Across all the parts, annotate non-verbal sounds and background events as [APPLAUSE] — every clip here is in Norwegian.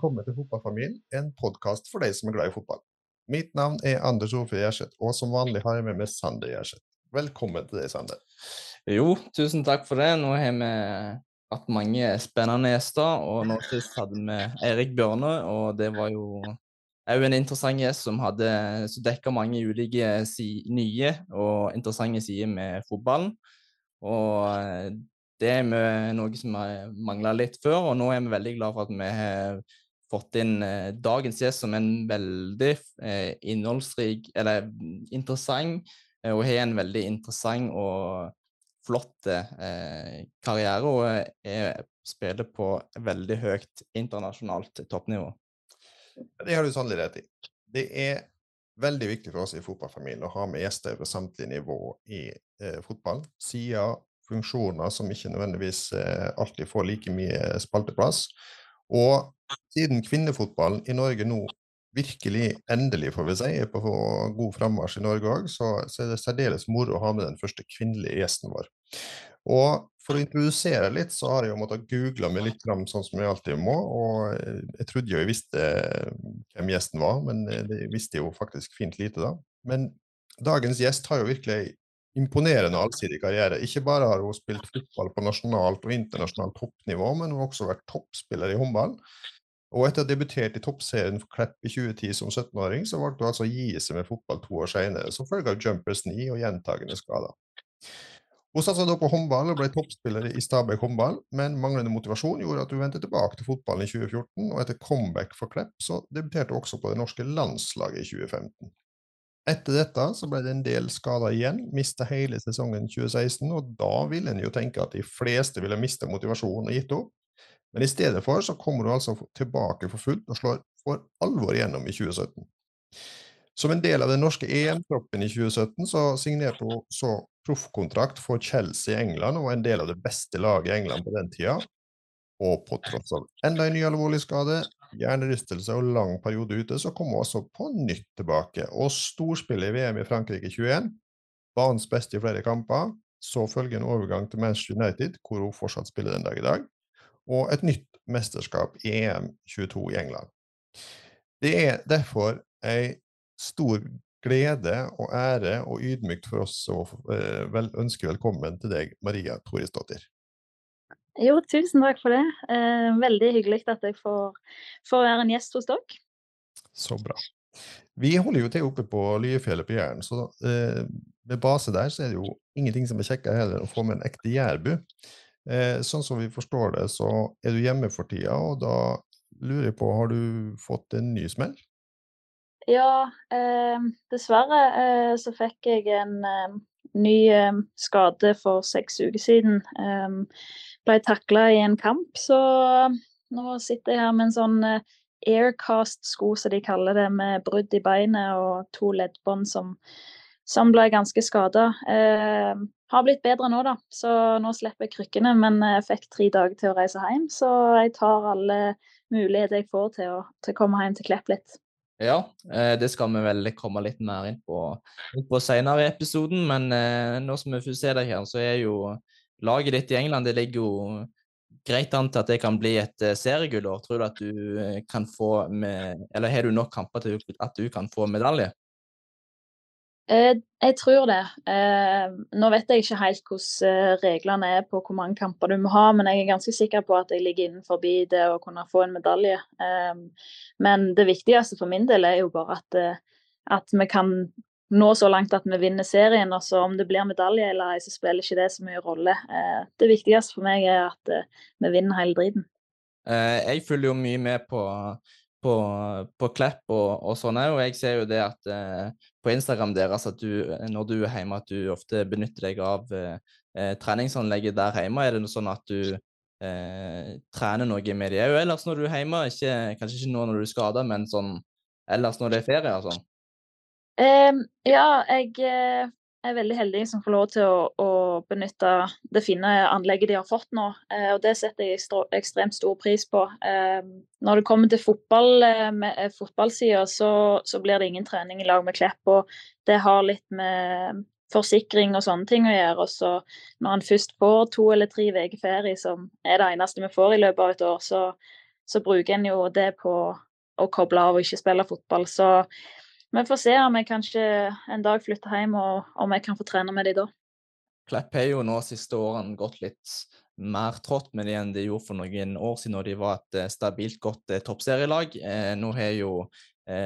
velkommen til Fotballfamilien, en podkast for deg som er glad i fotball. Mitt navn er Anders Ofe Gjerseth, og som vanlig har jeg med meg Sander Gjerseth. Velkommen til deg, Sander. Jo, tusen takk for det. Nå har vi hatt mange spennende gjester, og nå sist hadde vi Eirik Bjørne, og det var jo òg en interessant gjest som hadde som dekka mange ulike si, nye og interessante sider med fotballen. Og det er noe som har mangla litt før, og nå er vi veldig glad for at vi har fått inn eh, dagens gjest som en veldig eh, innholdsrik, eller interessant, eh, og har en veldig interessant og flott eh, karriere, og er, spiller på veldig høyt internasjonalt toppnivå. Det har du sannelig rett i. Det er veldig viktig for oss i fotballfamilien å ha med gjester på samtlige nivå i eh, fotball. Siden funksjoner som ikke nødvendigvis eh, alltid får like mye spalteplass. Og siden kvinnefotballen i Norge nå virkelig, endelig får vi si, er på god frammarsj i Norge òg, så, så, er det særdeles moro å ha med den første kvinnelige gjesten vår. Og for å introdusere litt, så har jeg jo måttet google meg litt fram, sånn som jeg alltid må. Og jeg trodde jo jeg visste hvem gjesten var, men det visste jeg jo faktisk fint lite da. Men dagens gjest har jo virkelig imponerende allsidig karriere. Ikke bare har hun spilt fotball på nasjonalt og internasjonalt toppnivå, men hun har også vært toppspiller i håndball. Og etter å ha debutert i toppserien for Klepp i 2010 som 17-åring, så valgte hun altså å gi seg med fotball to år senere, som følge av jumpers 9 og gjentagende skader. Hun satsa da på håndball og ble toppspiller i Stabæk håndball, men manglende motivasjon gjorde at hun vendte tilbake til fotballen i 2014, og etter comeback for Klepp så debuterte hun også på det norske landslaget i 2015. Etter dette så ble det en del skader igjen, mista hele sesongen 2016, og da ville en jo tenke at de fleste ville miste motivasjonen og gitt opp. Men i stedet for så kommer du altså tilbake for fullt og slår for alvor igjennom i 2017. Som en del av den norske EM-troppen i 2017 så signerte hun så proffkontrakt for Chelsea i England, og var en del av det beste laget i England på den tida. Og på tross av enda en ny alvorlig skade, hjernerystelse og lang periode ute, så kom hun altså på nytt tilbake og storspiller i VM i Frankrike 21. Banens beste i flere kamper. Så følger en overgang til Manchester United, hvor hun fortsatt spiller den dag i dag. Og et nytt mesterskap i EM 22 i England. Det er derfor ei stor glede og ære og ydmykt for oss å vel, ønske velkommen til deg, Maria Torisdottir. Jo, tusen takk for det. Eh, veldig hyggelig at jeg får, får, være en gjest hos dere. Så bra. Vi holder jo til oppe på Lyefjellet på Jæren, så eh, med base der så er det jo ingenting som er kjekkere heller å få med en ekte jærbu. Eh, sånn som vi forstår det, så er du hjemme for tida, og da lurer jeg på, har du fått en ny smell? Ja, eh, dessverre eh, så fikk jeg en eh, ny skade for seks uker siden ble takla i en kamp. Så nå sitter jeg her med en sånn eh, aircast-sko, som de kaller det, med brudd i beinet og to leddbånd som, som, ble ganske skada. Eh, har blitt bedre nå, da, så nå slipper jeg krykkene. Men jeg fikk tre dager til å reise hjem, så jeg tar alle muligheter jeg får til å, til komme hjem til Klepp litt. Ja, eh, det skal vi vel komme litt mer inn på, på senere i episoden. Men nå som vi får se deg her, så er jo laget ditt i England det ligger jo greit an til at det kan bli et uh, seriegullår. Tror du at du uh, kan få med Eller har du nok kamper til at du kan få medalje? Uh, jeg tror det. nå vet jeg ikke helt hvordan reglene er på hvor mange kamper du må ha, men jeg er ganske sikker på at jeg ligger innenfor det å kunne få en medalje. men det viktigste for min del er jo bare at, at vi kan nå så langt at vi vinner serien. Og så om det blir medalje eller ei, så spiller ikke det så mye rolle. Eh, det viktigste for meg er at eh, vi vinner hele driten. Eh, jeg følger jo mye med på, på, på Klepp og, og sånn òg, og jeg ser jo det at på Instagram deres at du, når du er hjemme, at du ofte benytter deg av treningsanlegget der hjemme. Er det noe sånn at du eh, trener noe med det òg ellers når du er hjemme? Ikke, kanskje ikke nå når du er skada, men sånn ellers når det er ferie og sånn? Um, ja, jeg eh, er veldig heldig som får lov til å, å, benytte det fine anlegget de har fått nå. Eh, og det setter jeg ekstremt stor pris på. Eh, når det kommer til fotball, eh, fotballsida, så, så, blir det ingen trening i lag med Klepp. Og det har litt med forsikring og sånne ting å gjøre. Og så når en først får to eller tre uker ferie, som er det eneste vi får i løpet av et år, så, så bruker en jo det på å koble av og ikke spille fotball. Så vi får se om jeg kanskje en dag flytter hjem, og om jeg kan få trene med de da. Klepp har jo nå siste årene gått litt mer trått med de enn de gjorde for noen år siden, når de var et eh, stabilt godt eh, toppserielag. Eh, nå har jo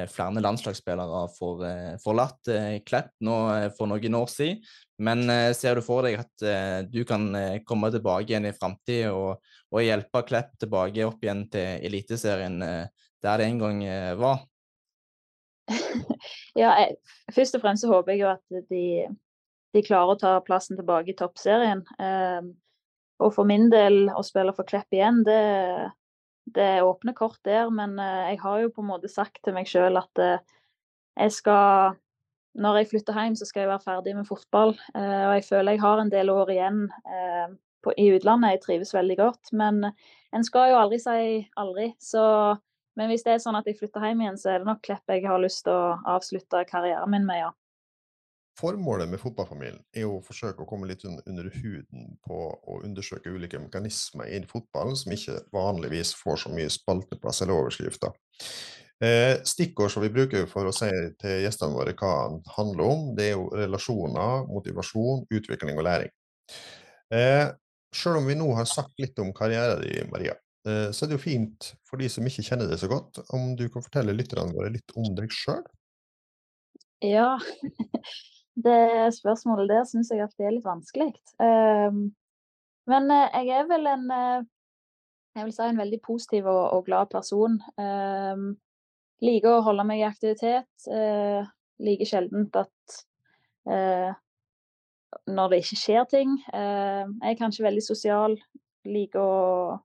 flere landslagsspillere for, forlatt Klepp nå for noen år siden. Men ser du for deg at du kan komme tilbake igjen i framtida og, og, hjelpe Klepp tilbake opp igjen til Eliteserien der det en gang var? [LAUGHS] ja, jeg, først og fremst så håper jeg jo at de, de klarer å ta plassen tilbake i toppserien. Um, og for min del, å spille for Klepp igjen, det, det åpner kort der. Men uh, jeg har jo på en måte sagt til meg sjøl at uh, jeg skal Når jeg flytter hjem, så skal jeg være ferdig med fotball. Uh, og jeg føler jeg har en del år igjen på, i utlandet. Jeg trives veldig godt. Men en skal jo aldri si aldri. Så men hvis det er sånn at jeg flytter hjem igjen, så er det nok Klepp jeg har lyst til å avslutte karrieren min med, ja. Formålet med fotballfamilien er å forsøke å komme litt under huden på å undersøke ulike mekanismer i fotballen som ikke vanligvis får så mye spalteplass eller overskrifter. Eh, stikkord som vi bruker for å si til gjestene våre hva den handler om, det er jo relasjoner, motivasjon, utvikling og læring. Eh, Selv om vi nå har sagt litt om karrieren din, Maria, så er det jo fint for de som ikke kjenner deg så godt, om du kan fortelle lytterne våre litt om deg sjøl? Ja, [LAUGHS] Det spørsmålet der syns jeg alltid er litt vanskelig. Um, men uh, jeg er vel en uh, jeg vil si en veldig positiv og, glad person. Um, liker å holde meg i aktivitet. Liker sjelden at når det ikke skjer ting. jeg er kanskje veldig sosial. Liker å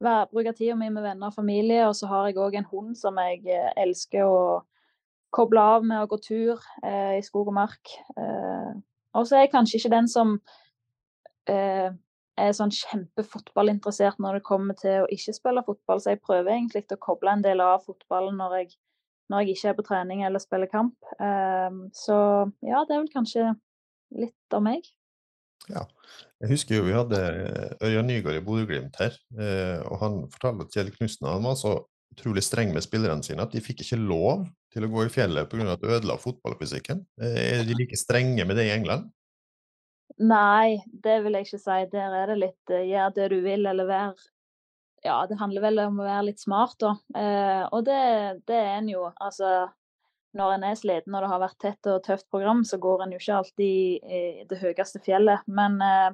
bruke tida mi med venner og familie. Og så har jeg òg en hund som jeg elsker å koble av med å gå tur eh, i skog og mark. Eh, og så er jeg kanskje ikke den som eh, er sånn kjempefotballinteressert når det kommer til å ikke spille fotball, så jeg prøver egentlig å koble en del av fotballen når jeg, når jeg ikke er på trening eller spiller kamp. Eh, så ja, det er vel kanskje litt av meg. Ja. Jeg husker jo vi hadde Ørjan Nygaard i Bodø-Glimt her, eh, og han fortalte at Kjell Knutsen var så utrolig streng med spillerne sine at de fikk ikke lov til å gå i fjellet pga. at det ødela fotballfysikken. Eh, er de like strenge med det i England? Nei, det vil jeg ikke si. Der er det litt gjør det du vil, eller vær Ja, det handler vel om å være litt smart, da. Og det, det, er en jo. Altså, når en er sliten og det har vært tett og tøft program, så går en jo ikke alltid i det høyeste fjellet. Men uh,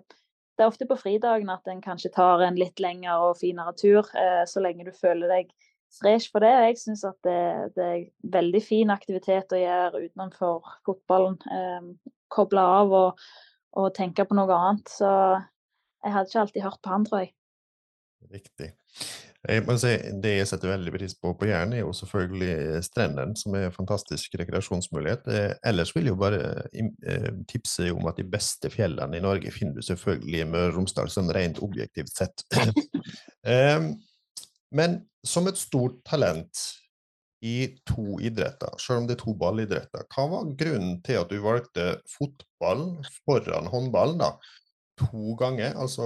det er ofte på fridagen at en kanskje tar en litt lengre og finere tur, så lenge du føler deg fresh for det. Jeg syns at det, det, er veldig fin aktivitet å gjøre utenfor fotballen. Eh, koble av og, og, tenke på noe annet. Så jeg hadde ikke alltid hørt på han, tror jeg. Riktig. Jeg må si, det jeg setter veldig pris på på Jæren, er jo selvfølgelig strendene, som er en fantastisk rekreasjonsmulighet. Eh, ellers vil jeg jo bare eh, tipse om at de beste fjellene i Norge finner du selvfølgelig i Møre og Romsdal, sånn rent objektivt sett. [LAUGHS] Men som et stort talent i to idretter, selv om det er to ballidretter, hva var grunnen til at du valgte fotball foran håndball da, to ganger? Altså,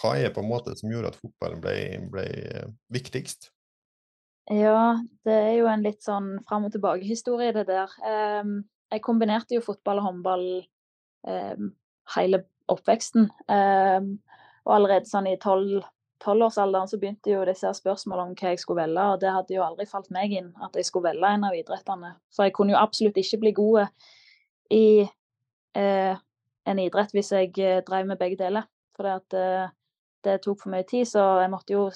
hva er på en måte som gjorde at fotballen ble, ble viktigst? Ja, det er jo en litt sånn fram og tilbake-historie, det der. Um, jeg kombinerte jo fotball og håndball um, hele oppveksten. Um, og allerede sånn i tolv tolvårsalderen så begynte jo disse spørsmålene om hva jeg skulle velge, og det hadde jo aldri falt meg inn at jeg skulle velge en av idrettene. For jeg kunne jo absolutt ikke bli god i eh, en idrett hvis jeg eh, drev med begge deler. For det, at, eh, det tok for mye tid, så jeg måtte jo,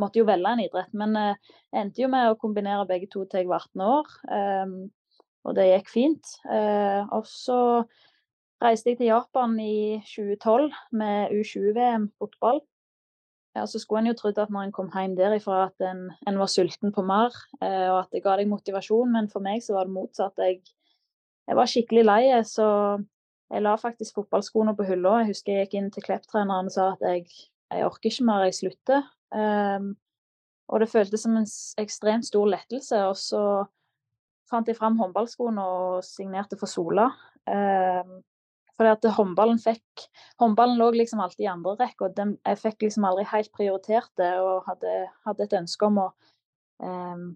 måtte jo velge en idrett. Men eh, jeg endte jo med å kombinere begge to til jeg var 18 år, ehm, og det gikk fint. Eh, og så reiste jeg til Japan i 2012 med U20-VM fotball. Ja, så skulle en jo trodd at når en kom hjem derifra at en, en var sulten på mer, eh, og at det ga deg motivasjon, men for meg så var det motsatt. Jeg, jeg var skikkelig lei, så jeg la faktisk fotballskoene på hylla. Jeg husker jeg gikk inn til Klepp-treneren og sa at jeg, jeg orker ikke mer, jeg slutter. Um, og det føltes som en ekstremt stor lettelse. Og så fant jeg fram håndballskoene og signerte for Sola. Um, fordi at håndballen fikk Håndballen lå liksom alltid i andre rekke, og den, jeg fikk liksom aldri helt prioritert det, og hadde, hadde et ønske om å um,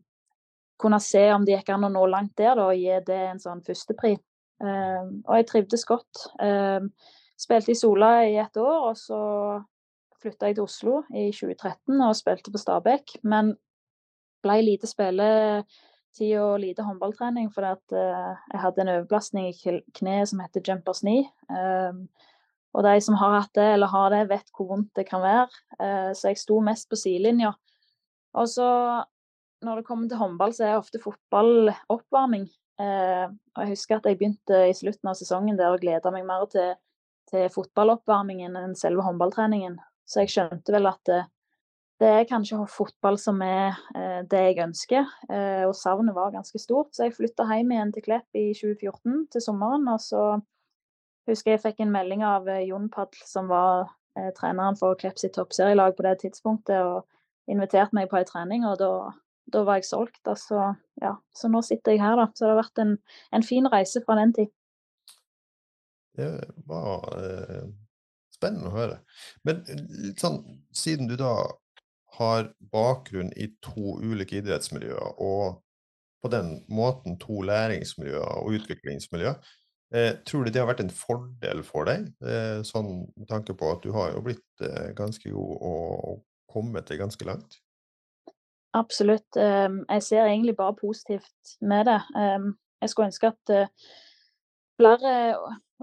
kunne se om det gikk an å nå langt der, da, og gi det en sånn førstepri. Um, og jeg trivdes godt. Um, spilte i Sola i et år, og så flytta jeg til Oslo i 2013 og spilte på Stabæk. Men ble lite spilletid og lite håndballtrening fordi at uh, jeg hadde en overbelastning i kneet som heter jumpers knee. Um, og de som har hatt det eller har det, vet hvor vondt det kan være. Uh, så jeg sto mest på sidelinja. Og så når det kommer til håndball, så er ofte fotball oppvarming. Uh, og jeg husker at jeg begynte i slutten av sesongen der og gleda meg mer til, til, fotballoppvarmingen enn selve håndballtreningen. Så jeg skjønte vel at det, det er kanskje fotball som er eh, det jeg ønsker. Eh, og savnet var ganske stort, så jeg flytta hjem igjen til Klepp i 2014 til sommeren. Og så husker jeg fikk en melding av eh, Jon Padl, som var eh, treneren for Klepp sitt toppserielag på det tidspunktet. og inviterte meg på ei trening, og da da var jeg solgt. Altså, ja. Så nå sitter jeg her, da. Så det har vært en, en fin reise fra den tid. Det var eh, spennende å høre. Men sånn, siden du da har bakgrunn i to ulike idrettsmiljøer, og på den måten to læringsmiljøer og utviklingsmiljøer, eh, tror du det har vært en fordel for deg? Eh, sånn med tanke på at du har jo blitt eh, ganske god og, og kommet deg ganske langt? Absolutt. Ehm, jeg ser egentlig bare positivt med det. Ehm, jeg skulle ønske at eh, flere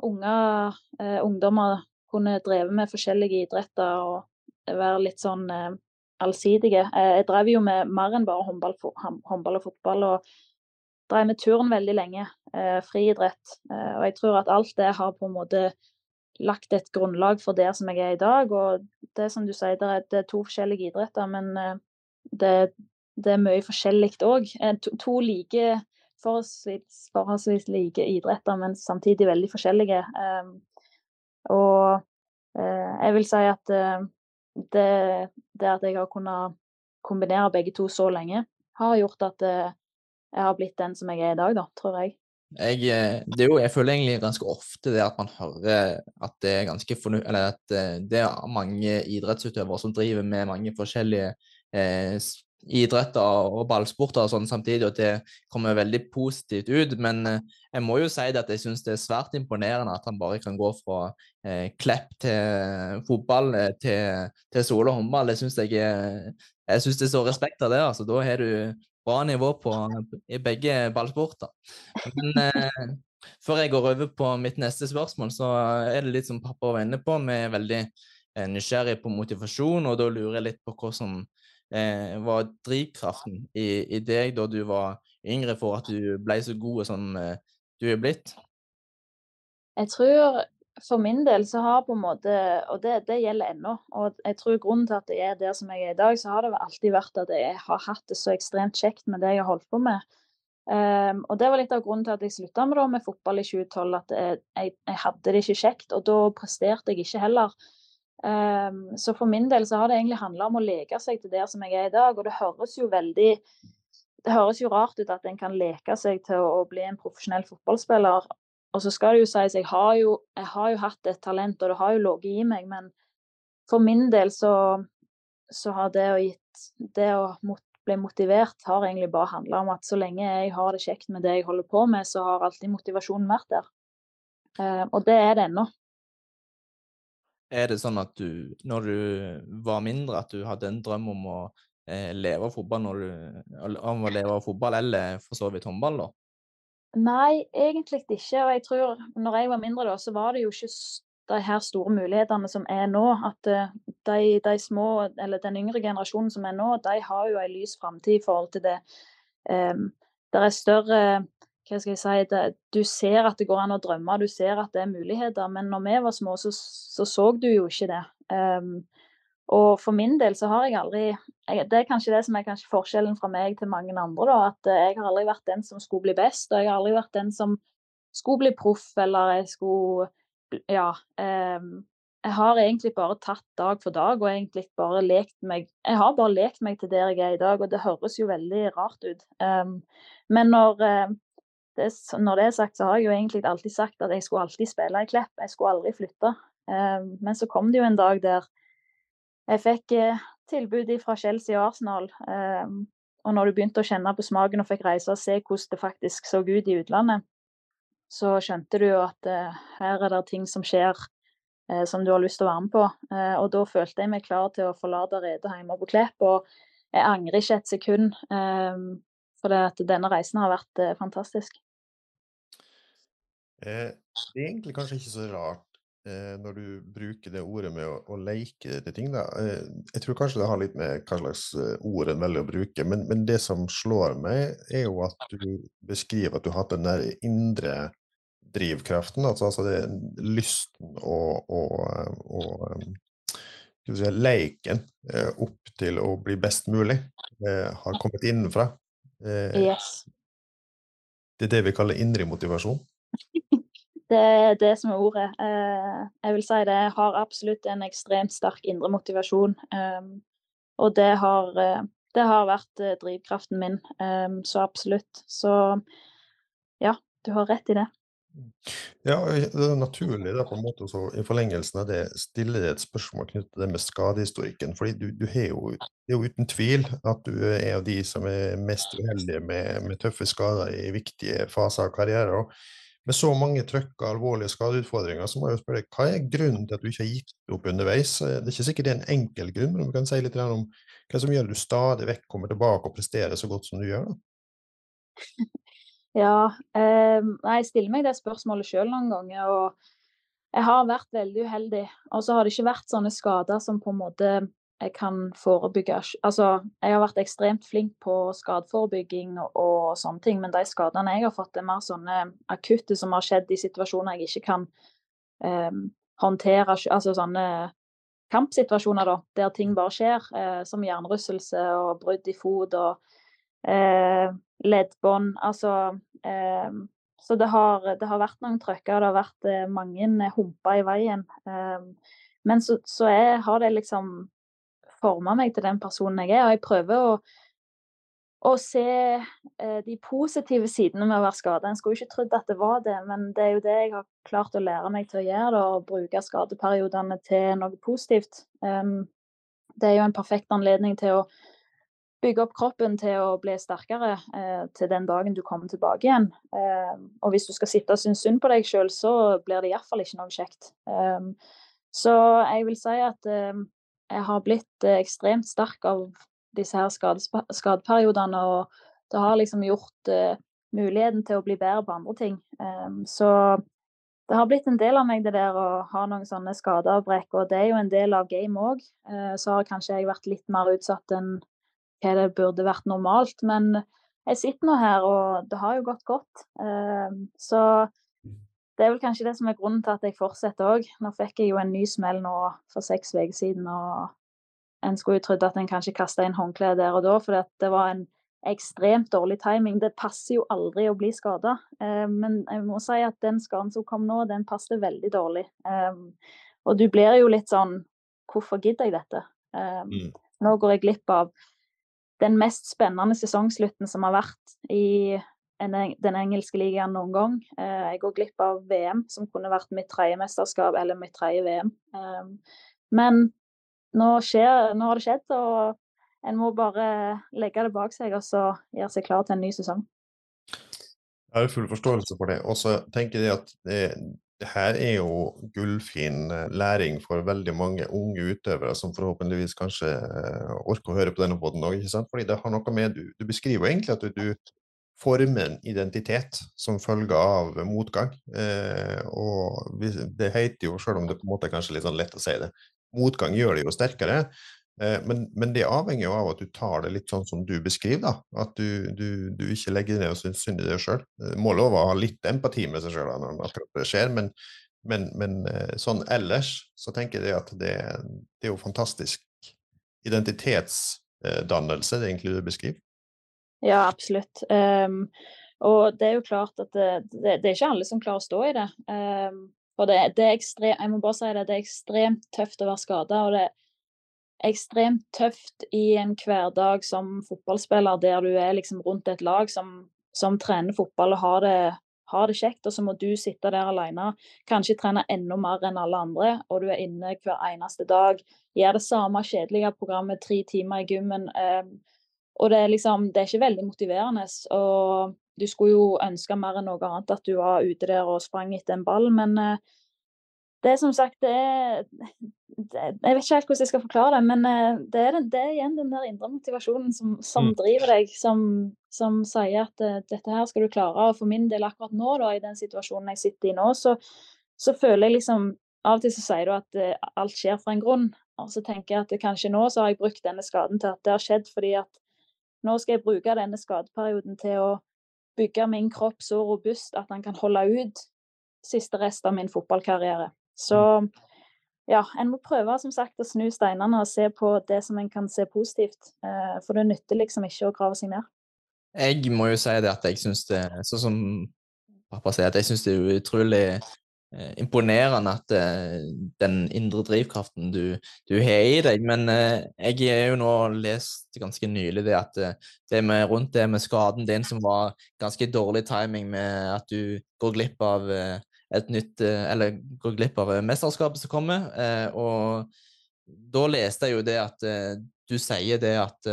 unge eh, ungdommer kunne drevet med forskjellige idretter og være litt sånn eh, allsidige. Jeg drev jo med mer enn bare håndball, håndball og fotball. og drev med turn veldig lenge, friidrett. Og jeg tror at alt det har på en måte lagt et grunnlag for der som jeg er i dag. Og det som du sier, det er, det er to forskjellige idretter, men det, det er mye forskjellig òg. Eh, to, to like forholdsvis, forholdsvis, like idretter, men samtidig veldig forskjellige. Um, og uh, jeg vil si at uh, det, det, at jeg har kunnet kombinere begge to så lenge, har gjort at uh, jeg har blitt den som jeg er i dag, da, tror jeg. Jeg, jo, jeg føler egentlig ganske ofte det at man hører at det er ganske fornu eller at det er mange idrettsutøvere som driver med mange forskjellige eh, idretter og ballsporter og sånn samtidig, og det kommer veldig positivt ut. Men eh, jeg må jo si det at jeg syns det er svært imponerende at han bare kan gå fra eh, Klepp til fotball eh, til, til Sole håndball. Jeg syns jeg er jeg synes det så respekt av det. altså Da har du bra nivå på, i begge ballsporter. Men eh, før jeg går over på mitt neste spørsmål, så er det litt som pappa var inne på. Vi er veldig eh, nysgjerrig på motivasjon, og da lurer jeg litt på hva som eh, var drivkraften i, i, deg da du var yngre, for at du ble så god som eh, du er blitt? Jeg tror for min del så har på en måte, og det, det, gjelder ennå, og jeg tror grunnen til at jeg er der som jeg er i dag, så har det alltid vært at jeg har hatt det så ekstremt kjekt med det jeg har holdt på med. Um, og det var litt av grunnen til at jeg slutta med, med, fotball i 2012, at jeg, jeg, jeg, hadde det ikke kjekt. Og da presterte jeg ikke heller. Um, så for min del så har det egentlig handla om å leke seg til der som jeg er i dag. Og det høres jo veldig Det høres jo rart ut at en kan leke seg til å, å bli en profesjonell fotballspiller. Og så skal det jo sies, jeg har jo, jeg har jo hatt et talent, og det har jo ligget i meg, men for min del så, så har det å, gitt, det å mot, bli motivert har egentlig bare handla om at så lenge jeg har det kjekt med det jeg holder på med, så har alltid motivasjonen vært der. Uh, og det er det ennå. Er det sånn at du, når du var mindre, at du hadde en drøm om å eh, leve av fotball, du, om å leve av fotball, eller for så vidt håndball, da? Nei, egentlig ikke. Og jeg tror når jeg var mindre, da, så var det jo ikke de her store mulighetene som er nå. At eh, de, de små, eller den yngre generasjonen som er nå, de har jo en lys framtid i forhold til det. Um, det er større hva skal jeg si, det, Du ser at det går an å drømme, du ser at det er muligheter. Men når vi var små, så så, så du jo ikke det. Um, og for min del så har jeg aldri jeg, Det er kanskje det som er forskjellen fra meg til mange andre. da, At jeg har aldri vært den som skulle bli best, og jeg har aldri vært den som skulle bli proff, eller jeg skulle Ja. Um, jeg har egentlig bare tatt dag for dag og egentlig bare lekt meg Jeg har bare lekt meg til der jeg er i dag, og det høres jo veldig rart ut. Um, men når det, når det er sagt, så har jeg jo egentlig alltid sagt at jeg skulle alltid spille i Klepp. Jeg skulle aldri flytte. Um, men så kom det jo en dag der jeg fikk uh, tilbud fra Chelsea og Arsenal. Um, og når du begynte å kjenne på smaken og fikk reise og se hvordan det faktisk så ut i utlandet, så skjønte du jo at her er det ting som skjer som du har lyst til å være med på. og da følte jeg meg klar til å forlate redet hjemme på Klepp. Og jeg angrer ikke et sekund. For at denne reisen har vært fantastisk. Eh, det er egentlig kanskje ikke så rart eh, når du bruker det ordet med å, å leke til ting. Da. Eh, jeg tror kanskje det har litt med hva slags eh, ord en velger å bruke, men, men, det som slår meg, er jo at du beskriver at du har hatt den der indre drivkraften, altså, altså det lysten og, og, og si, leiken eh, opp til å bli best mulig, eh, har kommet innenfra. yes. Det er det vi kaller indre motivasjon. Det er det som er ordet. Eh, jeg vil si det har absolutt en ekstremt sterk indre motivasjon. Ehm, og det har, eh, det har vært eh, drivkraften min. Ehm, så absolutt. Så ja, du har rett i det. Ja, det er naturlig det på en måte også, i forlengelsen av det stille et spørsmål knyttet til det med skadehistorikken. fordi du, du Det er jo uten tvil at du er av de som er mest uheldige med, med tøffe skader i viktige faser av karrieren med så mange trøkk og alvorlige skadeutfordringer, så må jeg jo spørre hva er grunnen til at du ikke har gitt opp underveis? Det er ikke sikkert det er en enkel grunn, men du kan si litt om hva som gjør at du stadig vekk kommer tilbake og presterer så godt som du gjør? da? [LAUGHS] Ja, eh, jeg stiller meg det spørsmålet sjøl noen ganger. og Jeg har vært veldig uheldig. Og så har det ikke vært sånne skader som på en måte jeg kan forebygge Altså, jeg har vært ekstremt flink på skadeforebygging og, og sånne ting, men de skadene jeg har fått, er mer sånne akutte som har skjedd i situasjoner jeg ikke kan eh, håndtere. Altså sånne kampsituasjoner, da, der ting bare skjer, eh, som hjernerystelse og brudd i fot og eh, leddbånd. Altså eh, Så det har, det har, vært noen trøkker, det har vært eh, mange humper i veien. Eh, men så, så er, har det liksom forma meg til den personen jeg er. Og jeg prøver å, å se eh, de positive sidene med å være skada. En skulle ikke trodd at det var det, men det er jo det jeg har klart å lære meg til å gjøre. Da, å bruke skadeperiodene til noe positivt. Um, det er jo en perfekt anledning til å bygge opp kroppen til å bli sterkere eh, til den dagen du kommer tilbake igjen. Eh, og hvis du skal sitte og synes synd på deg sjøl, så blir det iallfall ikke noe kjekt. Eh, så jeg vil si at jeg har blitt eh, ekstremt sterk av disse her skadeperiodene, og det har liksom gjort uh, muligheten til å bli bedre på andre ting. Um, så det har blitt en del av meg, det der å ha noen sånne skadeavbrekk, og det er jo en del av game òg. Uh, så har kanskje jeg vært litt mer utsatt enn hva det burde vært normalt, men jeg sitter nå her, og det har jo gått godt. Uh, så det er vel kanskje det som er grunnen til at jeg fortsetter òg. Nå fikk jeg jo en ny smell nå for seks uker siden, og en skulle jo trodd at en kanskje kasta inn håndkleet der og da, for det var en ekstremt dårlig timing. Det passer jo aldri å bli skada, eh, men jeg må si at den skaden som kom nå, den passet veldig dårlig. Eh, og du blir jo litt sånn Hvorfor gidder jeg dette? Eh, mm. Nå går jeg glipp av den mest spennende sesongslutten som har vært i den engelske ligaen noen gang. Eh, jeg går glipp av VM, som kunne vært mitt tredje mesterskap eller mitt tredje VM. Ehm, men nå, skjer, nå, har det skjedd, og en må bare legge det bak seg og så gjøre seg klar til en ny sesong. Jeg har full forståelse for det. Og så tenker jeg at det, det, her er jo gullfin eh, læring for veldig mange unge utøvere som forhåpentligvis kanskje eh, orker å høre på denne poden òg. Fordi det har noe med Du, du beskriver egentlig at du, du forme en identitet som følge av motgang. Eh, og det heter jo, selv om det på en måte er kanskje litt sånn lett å si det, motgang gjør det jo sterkere. Eh, men, men, det avhenger jo av at du tar det litt sånn som du beskriver, da. At du, du, du ikke legger ned og syns synd i deg sjøl. Må lov å ha litt empati med seg sjøl når akkurat det skjer, men, men, men, eh, sånn ellers så tenker jeg at det, det er jo fantastisk identitetsdannelse, det egentlig du beskriver. Ja, absolutt. Um, og det er jo klart at det, det, det, er ikke alle som klarer å stå i det. Um, og det, det, er ekstremt, jeg må bare si det, det er ekstremt tøft å være skada. Og det er ekstremt tøft i en hverdag som fotballspiller der du er liksom rundt et lag som, som trener fotball og har det, har det kjekt, og så må du sitte der alene, kanskje trene enda mer enn alle andre, og du er inne hver eneste dag, gjør det samme kjedelige programmet tre timer i gymmen. Eh, og det er liksom, det er ikke veldig motiverende. og du skulle jo ønske mer enn noe annet at du var ute der og sprang etter en ball, men eh, det er som sagt det er, [LAUGHS] det, Jeg vet ikke helt hvordan jeg skal forklare det, men eh, det er, det er igjen den der indre motivasjonen som, som mm. driver deg, som, som sier at uh, dette her skal du klare. Og for min del akkurat nå, da, i den situasjonen jeg sitter i nå, så, så føler jeg liksom Av og til så sier du at alt skjer for en grunn. Og så tenker jeg at kanskje nå så har jeg brukt denne skaden til at det har skjedd fordi at nå skal jeg bruke denne skadeperioden til å bygge min kropp så robust at han kan holde ut siste rest av min fotballkarriere. Så ja, en må prøve som sagt å snu steinene og se på det som en kan se positivt. Eh, for det nytter liksom ikke å grave seg ned. Jeg må jo si det at jeg syns det, sånn som pappa sier, at jeg syns det er utrolig imponerende at uh, den indre drivkraften du, du, har i deg. Men uh, jeg har jo nå lest ganske nylig det at det med, rundt det med skaden din som var ganske dårlig timing med at du går glipp av et nytt Eller går glipp av mesterskapet som kommer. og da leste jeg jo det at du sier det at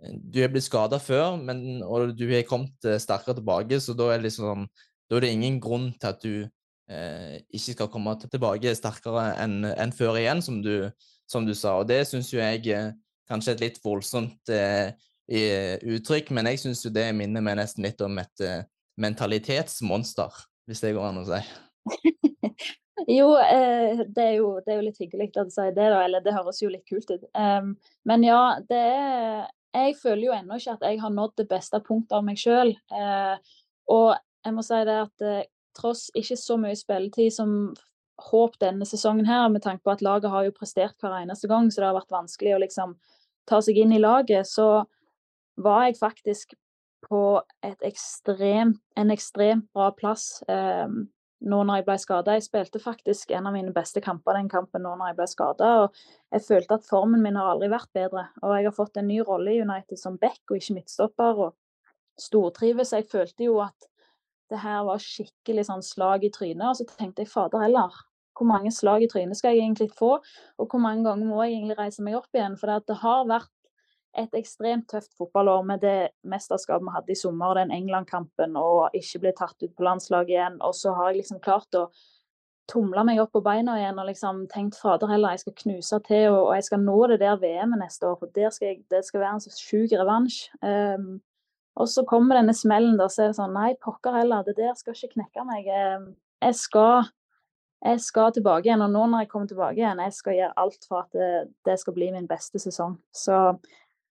du er blitt skada før, men, og du har kommet sterkere tilbake, så da er, liksom, da er det ingen grunn til at du eh, ikke skal komme tilbake sterkere enn en før igjen, som du, som du, sa. Og det syns jo jeg eh, kanskje er et litt voldsomt eh, uttrykk, men jeg syns jo det minner meg nesten litt om et eh, mentalitetsmonster, hvis det går an å si. [LAUGHS] jo, eh, det, er jo, det er jo litt hyggelig at du sier det, da. Eller det høres jo litt kult ut. Um, men ja, det er Jeg føler jo ennå ikke at jeg har nådd det beste punktet av meg sjøl. Uh, og jeg må si det at tross ikke så mye spilletid som håp denne sesongen her, med tanke på at laget har jo prestert hver eneste gang, så det har vært vanskelig å liksom ta seg inn i laget, så var jeg faktisk på ekstremt, en ekstremt bra plass eh, nå når jeg ble skada. Jeg spilte faktisk en av mine beste kamper den kampen nå når jeg ble skada. Jeg følte at formen min har aldri vært bedre. Og jeg har fått en ny rolle i United som back og ikke midtstopper. Og stortrives. Jeg følte jo at det her var skikkelig sånn slag i trynet. Og så tenkte jeg fader heller, hvor mange slag i trynet skal jeg egentlig få? Og hvor mange ganger må jeg egentlig reise meg opp igjen? For det har vært et ekstremt tøft fotballår med det mesterskapet vi hadde i sommer, den England-kampen, og ikke ble tatt ut på landslaget igjen. Og så har jeg liksom klart å tumle meg opp på beina igjen og liksom tenkt fader heller, jeg skal knuse til og, og jeg skal nå det der VM-et neste år, for der skal jeg, det skal være en så sjuk revansj. Um, og så kommer denne smellen, da, så er det sånn Nei, pokker heller, det der skal ikke knekke meg. Jeg skal, jeg skal tilbake igjen. Og nå når jeg kommer tilbake igjen, jeg skal gjøre alt for at det, det skal bli min beste sesong. Så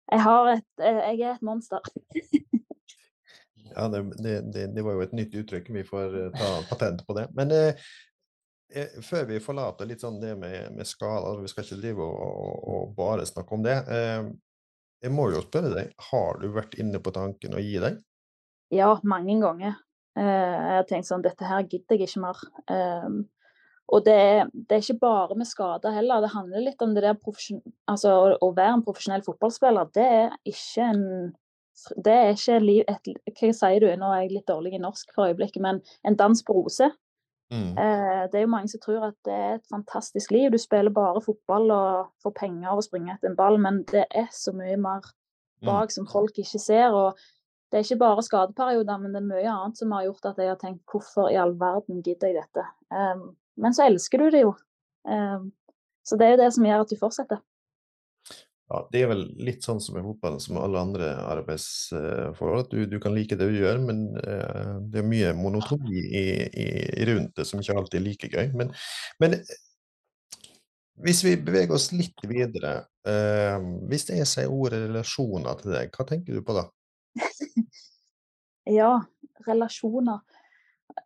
jeg, et, jeg er et monster. [LAUGHS] ja, det, det, det, var jo et nytt uttrykk. Vi får eh, ta patent på det. Men eh, eh, før vi forlater litt sånn det med, med skader, vi skal ikke drive og, og, og bare snakke om det. Eh, jeg må jo spørre deg, har du vært inne på tanken å gi deg? Ja, mange ganger. Eh, jeg har tenkt sånn, dette her gidder jeg ikke mer. Ehm, og det, det er ikke bare med skader heller. Det handler litt om det der altså, å være en profesjonell fotballspiller. Det er ikke en det er ikke liv, et, Hva sier du? Nå er jeg litt dårlig i norsk for øyeblikket, men en dans på roser. Mm. Eh, det er jo mange som tror at det er et fantastisk liv. Du spiller bare fotball og får penger av å springe etter en ball, men det er så mye mer mm. bak som folk ikke ser. og Det er ikke bare skadeperioder, men det er mye annet som har gjort at jeg har tenkt hvorfor i all verden gidder jeg dette? Um, men så elsker du det jo. Um, så det er jo det som gjør at du fortsetter ja, det er vel litt sånn som i fotballen som alle andre arbeidsforhold. Du, du, kan like det du gjør, men uh, det er mye monotoni i, i, rundt det som ikke alltid er like gøy. Men, men hvis vi beveger oss litt videre, uh, hvis jeg sier ordet relasjoner til deg, hva tenker du på da? [LAUGHS] ja, relasjoner.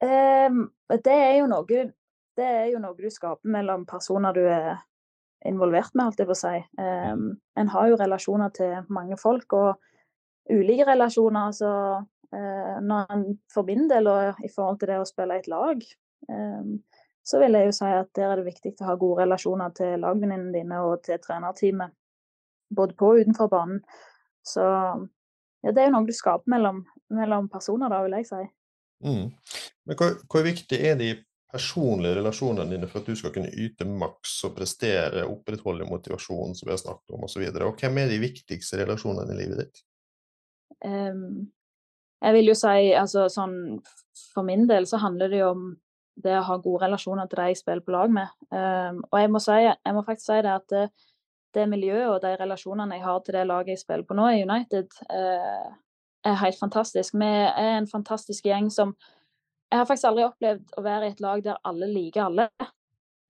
Um, det er jo noe det er jo noe du skaper mellom personer du er involvert med, holdt jeg på å si. Um, en har jo relasjoner til mange folk, og ulike relasjoner. Så uh, når en for min del, og i forhold til det å spille i et lag, um, så vil jeg jo si at der er det viktig å ha gode relasjoner til lagvenninnene dine og til trenerteamet. Både på og utenfor banen. Så ja, det er jo noe du skaper mellom mellom personer, da, vil jeg si. Mm. Men hvor, hvor, viktig er de personlige relasjonene dine for at du skal kunne yte maks og prestere, opprettholde motivasjonen som vi har snakket om, osv.? Hvem er de viktigste relasjonene i livet ditt? Um, jeg vil jo si, altså sånn For min del så handler det jo om det å ha gode relasjoner til de jeg spiller på lag med. Um, og jeg må, si, jeg må, faktisk si det at det, det, miljøet og de relasjonene jeg har til det laget jeg spiller på nå i United, uh, er helt fantastisk. Vi er en fantastisk gjeng som Jeg har faktisk aldri opplevd å være i et lag der alle liker alle.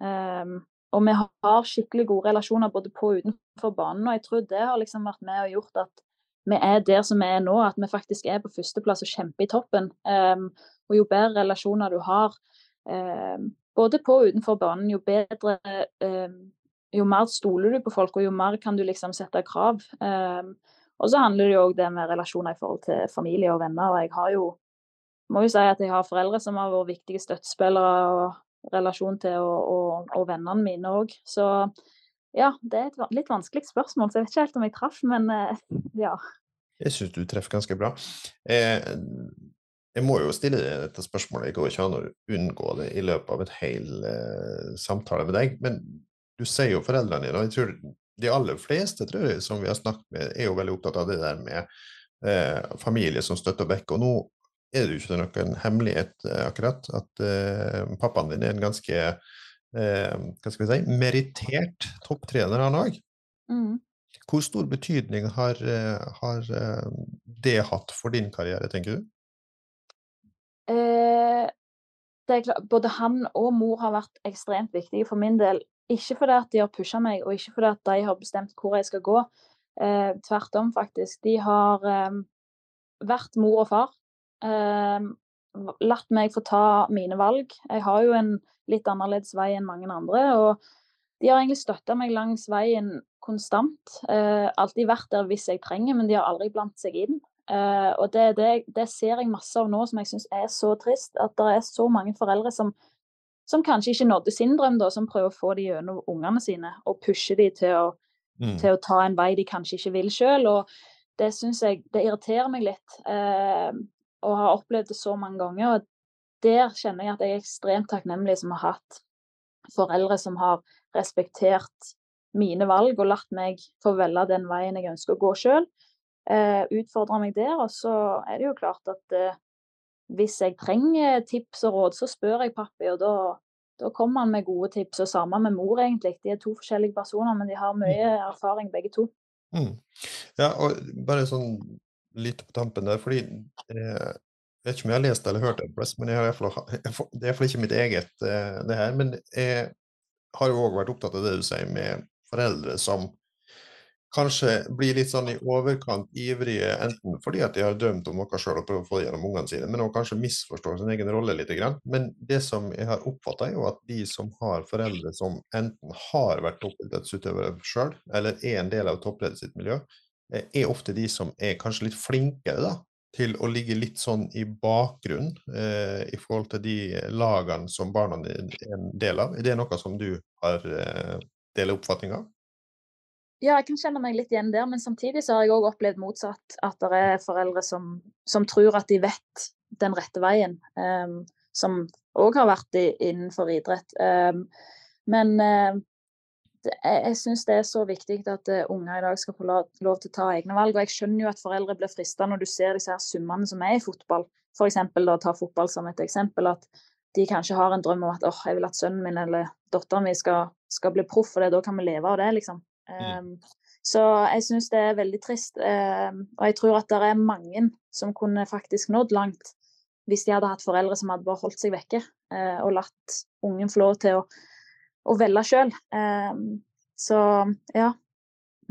Um, og vi har skikkelig gode relasjoner både på og utenfor banen, og jeg tror det har liksom vært med og gjort at vi er der som vi er nå, at vi faktisk er på førsteplass og kjemper i toppen. Um, og jo bedre relasjoner du har, um, både på og utenfor banen, jo bedre Jo mer stoler du på folk, og jo mer kan du liksom sette krav. og så handler det jo òg det med relasjoner i forhold til familie og venner. og jeg har jo må jo si at jeg har foreldre som har vært viktige støttespillere og relasjon til, og, og, og vennene mine òg. Så ja, det er et litt vanskelig spørsmål, så jeg vet ikke helt om jeg traff, men eh, ja. Jeg syns du treffer ganske bra. Jeg, jeg må jo stille deg dette spørsmålet, jeg går ikke an å unngå det i løpet av et hel eh, samtale med deg. Men du sier jo foreldrene dine, og jeg tror de aller fleste tror jeg, som vi har snakket med, er jo veldig opptatt av det der med eh, familie som støtter backer. Og nå er det jo ikke noen hemmelighet eh, akkurat at eh, pappaen din er en ganske eh, hva skal vi si, merittert topptrener, han òg. Mm. Hvor stor betydning har, har, det hatt for din karriere, tenker du? Eh, klart, både han og mor har vært ekstremt viktige for min del. Ikke fordi at de har pusha meg, og ikke fordi at de har bestemt hvor jeg skal gå. Eh, tvert om, faktisk. De har eh, vært mor og far. Latt meg få ta mine valg. Jeg har jo en litt annerledes vei enn mange andre. og de har egentlig støtta meg langs veien konstant. Eh, alltid vært der hvis jeg trenger, men de har aldri blandt seg inn. Eh, og det, det, det, ser jeg masse av nå som jeg syns er så trist. At det er så mange foreldre som, som kanskje ikke nådde sin drøm, da, som prøver å få de gjennom ungene sine og pushe de til å, mm. til å ta en vei de kanskje ikke vil sjøl. Og det syns jeg det irriterer meg litt. Eh, og har opplevd det så mange ganger. og der kjenner jeg at jeg er ekstremt takknemlig som har hatt foreldre som har respektert mine valg og latt meg få velge den veien jeg ønsker å gå sjøl. Eh, utfordrer meg der. Og så er det jo klart at eh, hvis jeg trenger tips og råd, så spør jeg pappi, og da, da kommer han med gode tips. Og sammen med mor, egentlig. De er to forskjellige personer, men de har mye mm. erfaring begge to. Mm. Ja, og bare sånn litt på tampen der, fordi eh, jeg vet ikke om jeg har lest eller hørt det, men det er iallfall ikke mitt eget, eh, det her. Men jeg har jo òg vært opptatt av det du sier med foreldre som kanskje blir litt sånn i overkant ivrige, enten fordi at de har drømt om noe sjøl og prøver å få det gjennom ungene sine, men også kanskje misforstår sin egen rolle litt. Men det som jeg har oppfatta, er jo at de som har foreldre som enten har vært toppidrettsutøvere sjøl, eller er en del av toppleddet sitt miljø, er ofte de som er kanskje litt flinkere da, til å ligge litt sånn i bakgrunnen eh, i forhold til de lagene som barna er en del av. Er det noe som du har eh, deler oppfatning av? Ja, jeg kan kjenne meg litt igjen der, men samtidig så har jeg òg opplevd motsatt. At det er foreldre som, som, tror at de vet den rette veien. Um, som òg har vært i, innenfor idrett. Um, men uh, jeg, jeg syns det er så viktig at uh, unger i dag skal få lov, til å ta egne valg. Og jeg skjønner jo at foreldre blir frista når du ser disse her summene som er i fotball. F.eks. da ta fotball som et eksempel. At de kanskje har en drøm om at åh, jeg vil at sønnen min eller datteren min skal, skal bli proff, og det, da kan vi leve av det, liksom. Um, så jeg syns det er veldig trist. Um, og jeg tror at det er mange som kunne faktisk nådd langt hvis de hadde hatt foreldre som hadde bare holdt seg vekke uh, og latt ungen få lov til å å velge sjøl. Ehm, så ja.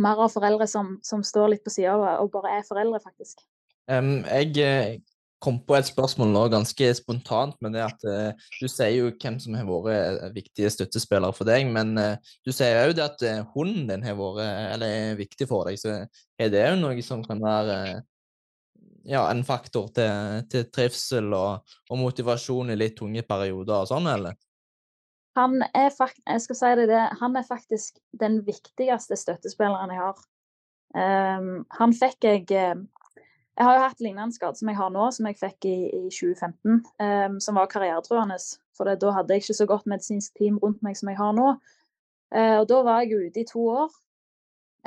Mer av foreldre som, som står litt på sida og bare er foreldre, faktisk. Um, jeg eh, kom på et spørsmål nå ganske spontant, med det at uh, du sier jo hvem som har vært eh, viktige støttespillere for deg, men du sier òg at hunden din har vært eller er viktig for deg. Så er det òg noe som kan være ja, en faktor til, til trivsel og, og, motivasjon i litt tunge perioder og sånn, eller? Han er, skal si det, det, han er faktisk den viktigste støttespilleren jeg har. Um, han fikk jeg uh, Jeg har jo hatt lignende skade som jeg har nå, som jeg fikk i, i 2015, um, som var karrieretruende. For da hadde jeg ikke så godt medisinsk team rundt meg som jeg har nå. Uh, og da var jeg ute i to år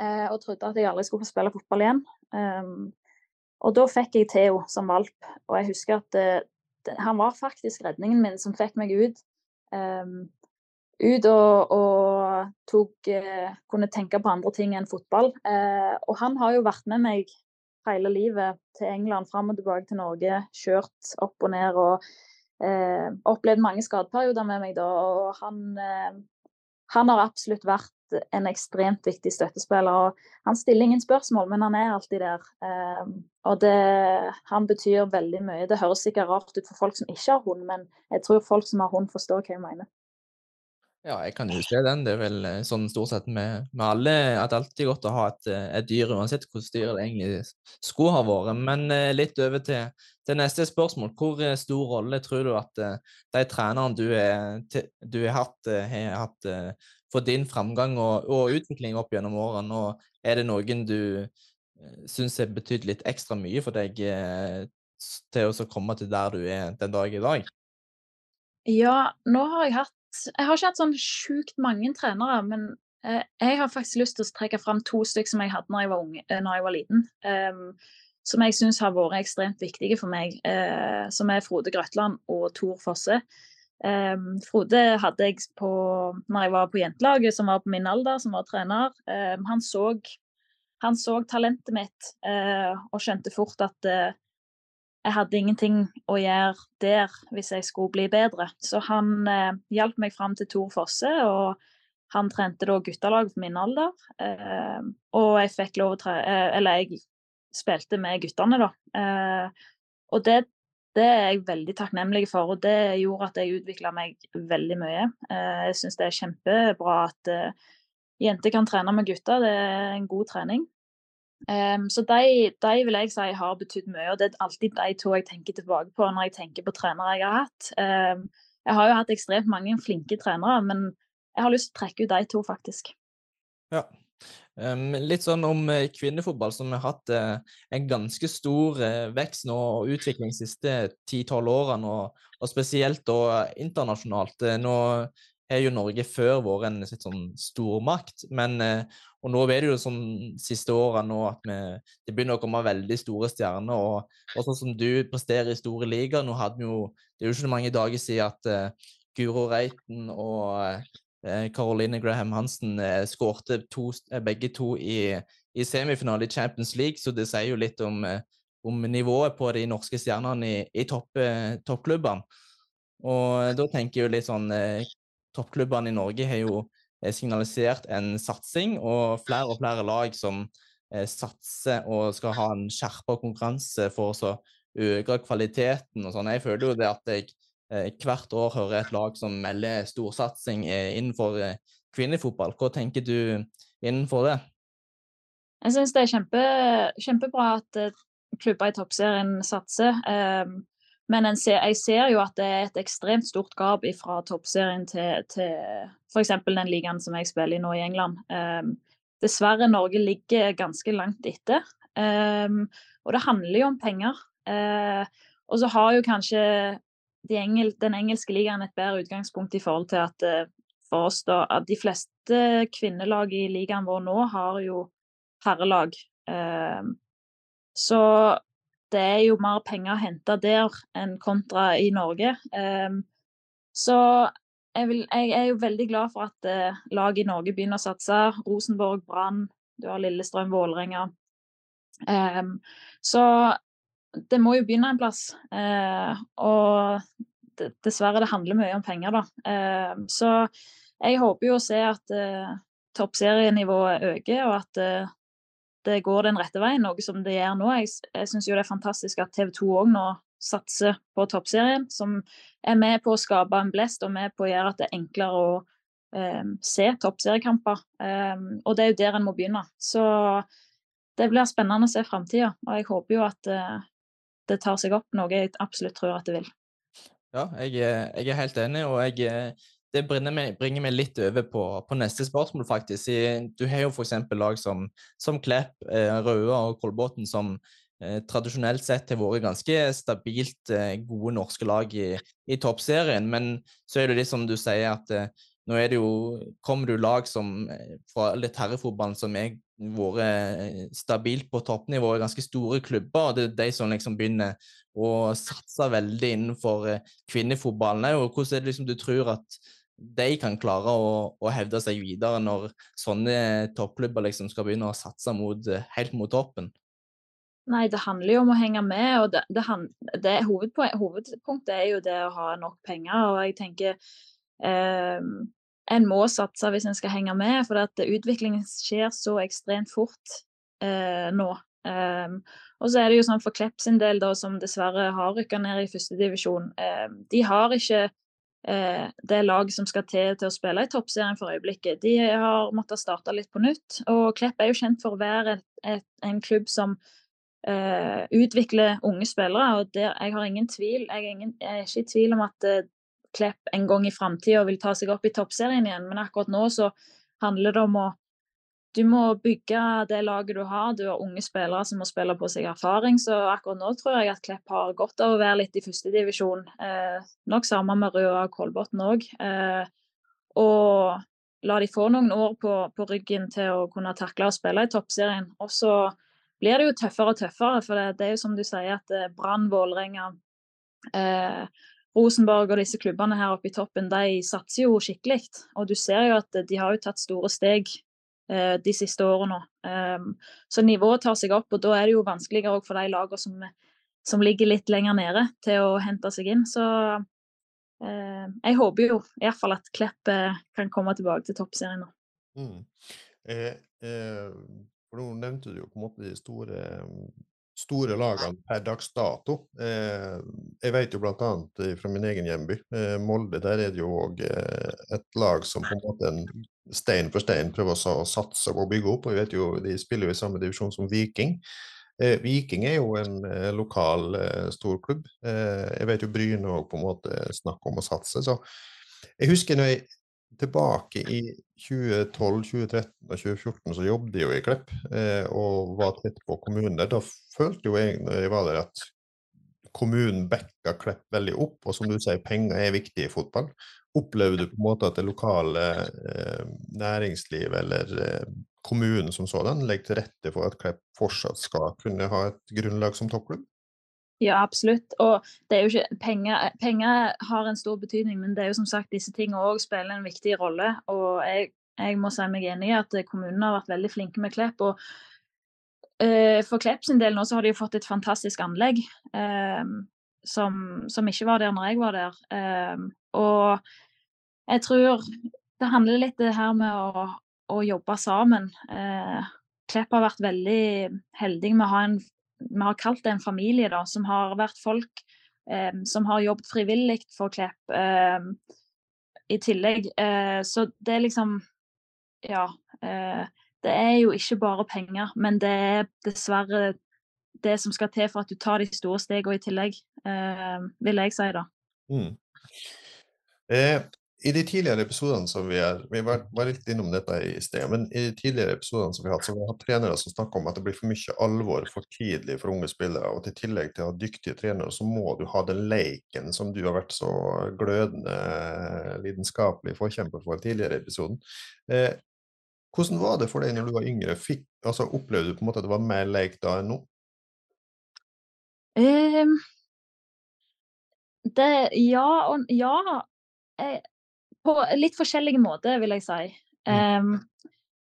uh, og trodde at jeg aldri skulle få spille fotball igjen. Um, og da fikk jeg Theo som valp, og jeg husker at det, han var faktisk redningen min som fikk meg ut. Um, ut og, og tok, uh, kunne tenke på andre ting enn fotball. og han har jo vært med meg hele livet til England, fram og tilbake til Norge. Kjørt opp og ned og eh, opplevd mange skadeperioder med meg da. Og han, eh, han har absolutt vært en ekstremt viktig støttespiller. og Han stiller ingen spørsmål, men han er alltid der. Eh, og det, han betyr veldig mye. Det høres sikkert rart ut for folk som ikke har hund, men jeg tror folk som har hund, forstår hva jeg mener. Ja, jeg kan jo se den. Det er vel eh, sånn stort sett med, med alle at det er alltid godt å ha et, eh, et dyr, uansett hvordan dyr det egentlig skulle ha vært. Men eh, litt over til, til, neste spørsmål. Hvor stor rolle tror du at de trenerne du, er, du har hatt, har hatt for din framgang og, og, utvikling opp gjennom årene? Og er det noen du syns har betydd litt ekstra mye for deg til å komme til der du er den dag i dag? Ja, nå har jeg hatt jeg har ikke hatt sånn sjukt mange trenere, men eh, jeg har faktisk lyst til å trekke fram to stykker som jeg hadde når jeg var, unge, eh, når jeg var liten. Um, som jeg syns har vært ekstremt viktige for meg. eh, som er Frode Grøtland og Tor Fosse. Um, Frode hadde jeg på når jeg var på jentelaget, som var på min alder, som var trener. Um, han, så, han, så, talentet mitt uh, og skjønte fort at uh, jeg hadde ingenting å gjøre der hvis jeg skulle bli bedre. Så han eh, hjalp meg fram til Tor Fosse, og han trente da guttelag på min alder. Eh, og jeg fikk lov å tre... Eh, eller jeg spilte med guttene, da. Eh, og det, det, er jeg veldig takknemlig for, og det gjorde at jeg utvikla meg veldig mye. Eh, jeg syns det er kjempebra at eh, jenter kan trene med gutter, det er en god trening. Um, så de, de, vil jeg si har betydd mye, og det er alltid de to jeg tenker tilbake på når jeg tenker på trenere jeg har hatt. Um, jeg har jo hatt ekstremt mange flinke trenere, men jeg har lyst til å trekke ut de to, faktisk. Ja. Um, litt sånn om eh, kvinnefotball, som har hatt uh, en ganske stor uh, vekst nå og utvikling de siste 10-12 årene, og, og, spesielt da internasjonalt. Uh, nå har jo Norge før vært en sånn stormakt, men og nå er det jo sånn siste årene nå at vi, det begynner å komme veldig store stjerner. Og, og sånn som du presterer i store ligaer Nå hadde vi jo Det er jo ikke mange dager siden at uh, Guro Reiten og uh, Caroline Graham Hansen uh, skårte to, begge to i, i semifinale i Champions League, så det sier jo litt om, om nivået på de norske stjernene i, i topp, toppklubbene. Og da tenker jeg jo litt sånn Toppklubbene i Norge har jo signalisert en satsing, og flere og flere lag som eh, satser og skal ha en skjerpa konkurranse for å øke kvaliteten og sånn. Jeg føler jo det at jeg eh, hvert år hører et lag som melder storsatsing eh, innenfor kvinnefotball. Hva tenker du innenfor det? Jeg syns det er kjempe, kjempebra at klubber i toppserien satser. Um, men ser, jeg ser jo at det er et ekstremt stort gap fra toppserien til, til f.eks. den ligaen som jeg spiller i nå i England. Um, dessverre, Norge ligger ganske langt etter. Um, og det handler jo om penger. Uh, og så har jo kanskje de engel, den engelske ligaen et bedre utgangspunkt i forhold til at uh, for oss da, at de fleste kvinnelag i ligaen vår nå har jo herrelag. Um, så det er jo mer penger å hente der enn kontra i Norge. Um, så jeg, vil, jeg, er jo veldig glad for at uh, lag i Norge begynner å satse. Rosenborg, Brann, du har Lillestrøm, Vålerenga. Um, så det må jo begynne en plass. Uh, og dessverre, det handler mye om penger, da. Uh, så jeg håper jo å se at uh, toppserienivået øker, og at det går den rette veien, noe som det gjør nå. Jeg, jeg syns jo det er fantastisk at TV 2 òg nå satser på toppserien, som er med på å skape en blest og med på å gjøre at det er enklere å um, se toppseriekamper. Um, og det er jo der en må begynne. Så det blir spennende å se framtida, og jeg håper jo at uh, det tar seg opp, noe jeg absolutt tror at det vil. Ja, jeg, jeg er helt enig, og jeg det bringer meg, bringer meg, litt over på, på, neste spørsmål, faktisk. Du har jo f.eks. lag som, som Klepp, eh, og Kolbotn som eh, tradisjonelt sett har vært ganske stabilt eh, gode norske lag i, i toppserien. Men så er det litt som du sier, at eh, nå er det jo, kommer jo lag som, eh, fra litt herrefotballen som har vært eh, stabilt på toppnivå ganske store klubber. og Det er de som liksom begynner å satse veldig innenfor kvinnefotballen. Og hvordan er det liksom du tror at de kan klare å, å, hevde seg videre når sånne toppklubber liksom skal begynne å satse mot, helt mot toppen? Nei, det handler jo om å henge med. og det, det, det Hovedpunktet er jo det å ha nok penger. og jeg tenker eh, En må satse hvis en skal henge med, for at utviklingen skjer så ekstremt fort eh, nå. Um, og så er det jo sånn for Klepp sin del, da, som dessverre har rykka ned i førstedivisjon, Um, de har ikke det laget som skal til til å spille i toppserien for øyeblikket. De har måttet starte litt på nytt. Og Klepp er jo kjent for å være et, et, en klubb som eh, utvikler unge spillere. og der, Jeg har ingen tvil, jeg er, ingen, jeg er ikke i tvil om at eh, Klepp en gang i framtida vil ta seg opp i toppserien igjen, men akkurat nå så handler det om å du må bygge det laget du har. Du har unge spillere som må spille på seg erfaring. Så akkurat nå tror jeg at Klepp har godt av å være litt i førstedivisjon. Eh, nok sammen med Røa og Kolbotn òg. Eh, og la de få noen år på, på, ryggen til å kunne takle å spille i toppserien. Og så blir det jo tøffere og tøffere, for det, det er jo som du sier at eh, Brann, Vålerenga, eh, Rosenborg og disse klubbene her oppe i toppen, de satser jo skikkelig. Og du ser jo at de har jo tatt store steg de siste årene. Um, så nivået tar seg opp, og da er det jo vanskeligere for de lagene som, som, ligger litt lenger nede, til å hente seg inn. Så uh, jeg håper jo iallfall at Klepp kan komme tilbake til toppserien nå. Mm. Eh, eh, for nå nevnte du jo på en måte de store store lagene per dags dato. Eh, jeg vet jo bl.a. fra min egen hjemby, eh, Molde, der er det jo òg eh, et lag som på en måte en stein for stein prøver å satse å bygge opp. og vi vet jo, De spiller jo i samme divisjon som Viking. Viking er jo en lokal storklubb. jeg vet jo Bryne òg på en måte snakker om å satse. så jeg husker når jeg tilbake i 2012, 2013 og 2014 så jobbet jeg jo i Klepp eh, og var tett på kommunen der. Da følte jo jeg når jeg var der at kommunen backa Klepp veldig opp, og som du sier, penger er viktig i fotball. Opplever du på en måte at det lokale eh, næringslivet eller eh, kommunen som sådan legger til rette for at Klepp fortsatt skal kunne ha et grunnlag som toppklubb? Ja, absolutt. Og det er jo ikke, penger, penger, har en stor betydning, men det er jo som sagt disse tingene òg spiller en viktig rolle. Og jeg, jeg, må si meg enig i at kommunene har vært veldig flinke med Klepp. og uh, For Klepp sin del nå så har de jo fått et fantastisk anlegg uh, som, som, ikke var der når jeg var der. Uh, og jeg tror det handler litt det her med å, å jobbe sammen. Klepp har vært veldig heldig med å ha en vi har kalt det en familie, da, som har vært folk eh, som har jobbet frivillig for Klepp eh, i tillegg. Eh, så det er liksom Ja. Eh, det er jo ikke bare penger, men det er dessverre det som skal til for at du tar de store stegene i tillegg, eh, vil jeg si da. Mm. Eh, i de tidligere episodene som vi er, vi var, var litt innom dette i sted, men i de tidligere episodene som vi har hatt, så vi har hatt trenere som snakker om at det blir for mye alvor for tidlig for unge spillere. Og i tillegg til å ha dyktige trenere, så må du ha den leiken som du har vært så glødende lidenskapelig forkjemper for tidligere episoden. Eh, hvordan var det for deg når du var yngre? Fikk, altså, opplevde du på en måte at det var mer leik da enn nå? Um, det, ja og ja. Jeg, på litt forskjellige måter, vil jeg si. Um,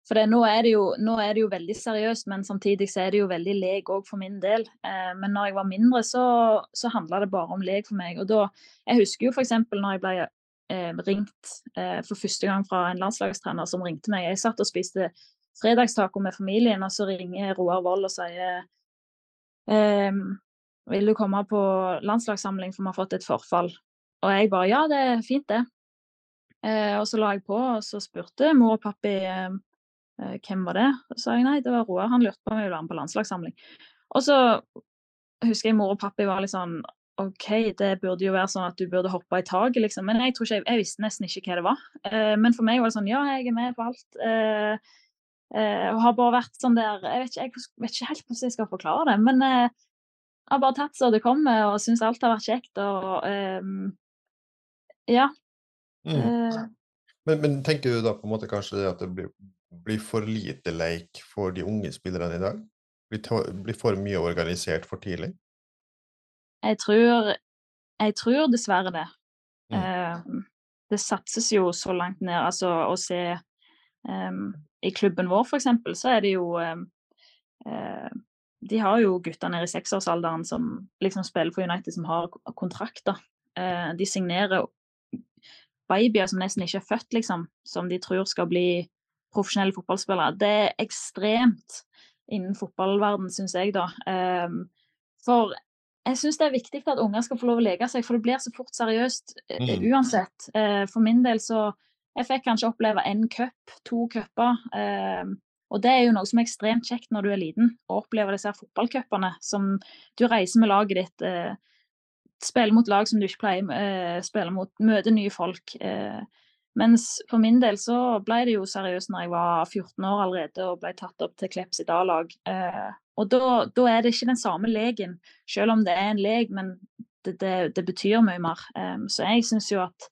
for det, nå, er det jo, nå, er det jo, veldig seriøst, men samtidig så er det jo veldig lek òg for min del. Uh, men når jeg var mindre, så, så handla det bare om lek for meg. Og da, Jeg husker jo f.eks. når jeg ble uh, ringt uh, for første gang fra en landslagstrener som ringte meg. Jeg satt og spiste fredagstaco med familien, og så ringer Roar Wold og sier um, vil du komme på landslagssamling, for vi har fått et forfall. Og jeg bare ja, det er fint, det. Eh, og så la jeg på, og så spurte mor og pappi eh, eh, hvem var det. Så sa jeg nei, det var Roar. Han lurte på om jeg ville være med på landslagssamling. Og så husker jeg mor og pappi var litt sånn OK, det burde jo være sånn at du burde hoppe i taket, liksom. Men jeg ikke, jeg, visste nesten ikke hva det var. Eh, men for meg var det sånn ja, jeg er med på alt. Eh, eh, og har bare vært sånn der Jeg vet ikke, jeg vet ikke helt hvordan jeg skal forklare det, men jeg har bare tatt så det kommer, og syns alt har vært kjekt. Og ja. Mm. Uh, men, men, tenker du da på en måte kanskje det at det blir, blir for lite leik for de unge spillerne i dag? Blir, blir for mye organisert for tidlig? Jeg tror, jeg tror dessverre det. Mm. det satses jo så langt ned. Altså å se Um, I klubben vår for eksempel, så er det jo um, uh, De har jo gutter nede i seksårsalderen som liksom spiller for United, som har kontrakter. Uh, de signerer babyer som nesten ikke er født, liksom, som de tror skal bli profesjonelle fotballspillere. Det er ekstremt innen fotballverden, syns jeg, da. Um, for jeg syns det er viktig at unger skal få lov å leke seg, for det blir så fort seriøst mm. uansett. Uh, for min del så jeg fikk kanskje oppleve én cup, to cuper. Eh, og det er jo noe som er ekstremt kjekt når du er liten, å oppleve disse fotballcupene som du reiser med laget ditt. Eh, spiller mot lag som du ikke pleier, eh, spille mot, møte nye folk. Eh, mens for min del så ble det jo seriøst når jeg var 14 år allerede og ble tatt opp til Kleps i dag-lag. Eh, og da, er det ikke den samme leken, selv om det er en lek, men det, det, det betyr mye mer. Eh, så jeg syns jo at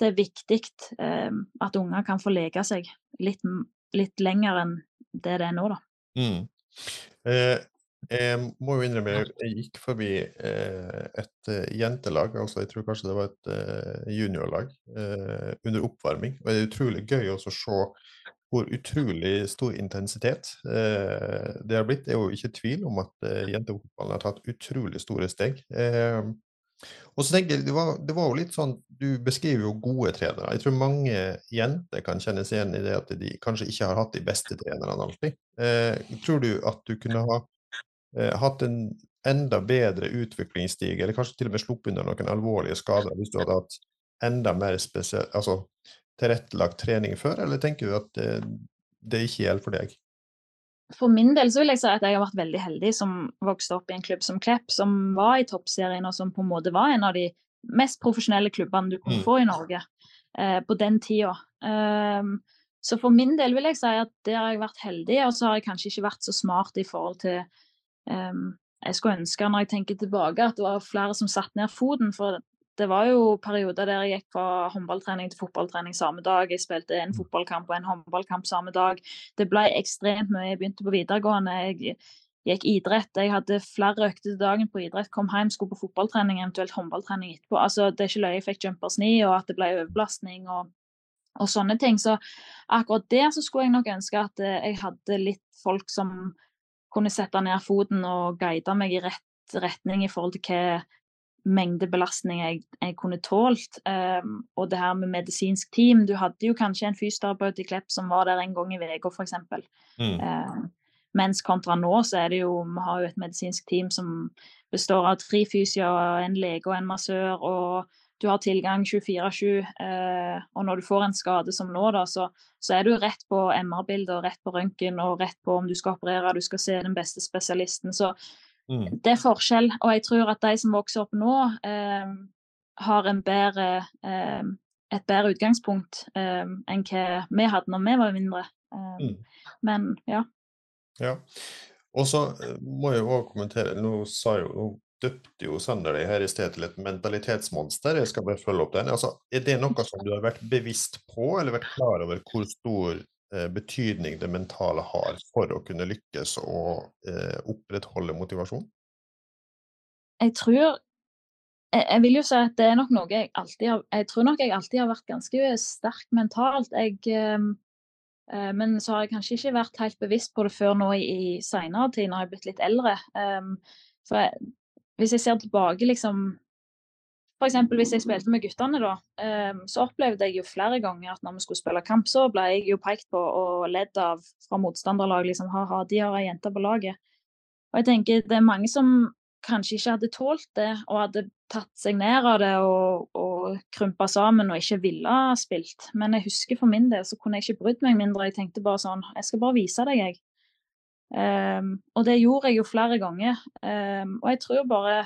det er viktig eh, at unger kan få leke seg litt, litt lenger enn det det er nå, da. Mm. Eh, jeg må jo innrømme, jeg gikk forbi eh, et uh, jentelag, altså jeg tror kanskje det var et juniorlag, under oppvarming. Og det er utrolig gøy å se hvor utrolig stor intensitet det har blitt. Det er jo ikke tvil om at jentefotballen har tatt utrolig store steg. Og så tenker jeg, det var, det var, jo litt sånn, Du beskriver jo gode trenere. Jeg tror mange jenter kan kjenne seg igjen i det at de kanskje ikke har hatt de beste trenerne alltid. Eh, tror du at du kunne ha eh, hatt en enda bedre utviklingsstig, eller kanskje til og med sluppet unna noen alvorlige skader, hvis du hadde hatt enda mer spesiell, altså, tilrettelagt trening før, eller tenker du at det, det ikke gjelder for deg? for min del så vil jeg si at jeg har vært veldig heldig som vokste opp i en klubb som Klepp, som var i toppserien, og som på en måte var en av de mest profesjonelle klubbene du kunne mm. få i Norge eh, på den tida. Um, så for min del vil jeg si at der har jeg vært heldig, og så har jeg kanskje ikke vært så smart i forhold til Jeg skulle ønske, når jeg tenker tilbake, at det var flere som satte ned foten. For det var jo perioder der jeg gikk fra håndballtrening til fotballtrening samme dag. Jeg spilte en mm. fotballkamp og en håndballkamp samme dag. Det ble ekstremt mye. Jeg begynte på videregående. Jeg gikk idrett. Jeg hadde flere økter til dagen på idrett. Kom hjem, skulle på fotballtrening, eventuelt håndballtrening etterpå. Altså, det er ikke løye jeg fikk jumpers ni, og at det ble overbelastning og, og, sånne ting. Så akkurat der så skulle jeg nok ønske at eh, jeg hadde litt folk som kunne sette ned foten og guide meg i rett retning i forhold til hva mengde belastning jeg, jeg kunne tålt. Um, og det her med medisinsk team Du hadde jo kanskje en fysioterapeut i Klepp som var der en gang i uka, f.eks. Mm. Um, mens kontra nå så er det jo Vi har jo et medisinsk team som består av tre fysioer, en lege og en massør. og du har tilgang 24-7, eh, og når du får en skade som nå, da, så, så er du rett på MR-bilder, rett på røntgen og rett på om du skal operere, du skal se den beste spesialisten. Så Mm. Det er forskjell, og jeg tror at de som vokser opp nå, eh, har bedre, eh, et bedre utgangspunkt eh, enn hva vi hadde når vi var mindre. Eh, mm. Men ja. ja. Og så eh, må jeg òg kommentere, nå sa jo døpte jo Sander deg her i sted til et mentalitetsmonster. Jeg skal bare følge opp den. Altså, er det noe som du har vært bevisst på, eller vært klar over hvor stor Eh, betydning det mentale har for å kunne lykkes og eh, opprettholde motivasjon? Jeg tror jeg, jeg, vil jo si at det er nok noe jeg alltid har Jeg tror nok jeg alltid har vært ganske sterk mentalt. Jeg, ehm, eh, men så har jeg kanskje ikke vært helt bevisst på det før nå i, i seinere tid, når jeg har blitt litt eldre. Um, for jeg, hvis jeg ser tilbake liksom F.eks. hvis jeg spilte med guttene, da, ehm, så opplevde jeg jo flere ganger at når vi skulle spille kamp, så ble jeg jo pekt på og ledd av fra motstanderlag. liksom, ha-ha, de har ei jente på laget. Og jeg tenker det er mange som kanskje ikke hadde tålt det, og hadde tatt seg ned av det og, og krympa sammen og ikke ville ha spilt. Men jeg husker for min del så kunne jeg ikke brydd meg mindre. Jeg tenkte bare sånn Jeg skal bare vise deg, jeg. Um, og det gjorde jeg jo flere ganger. Um, og jeg tror bare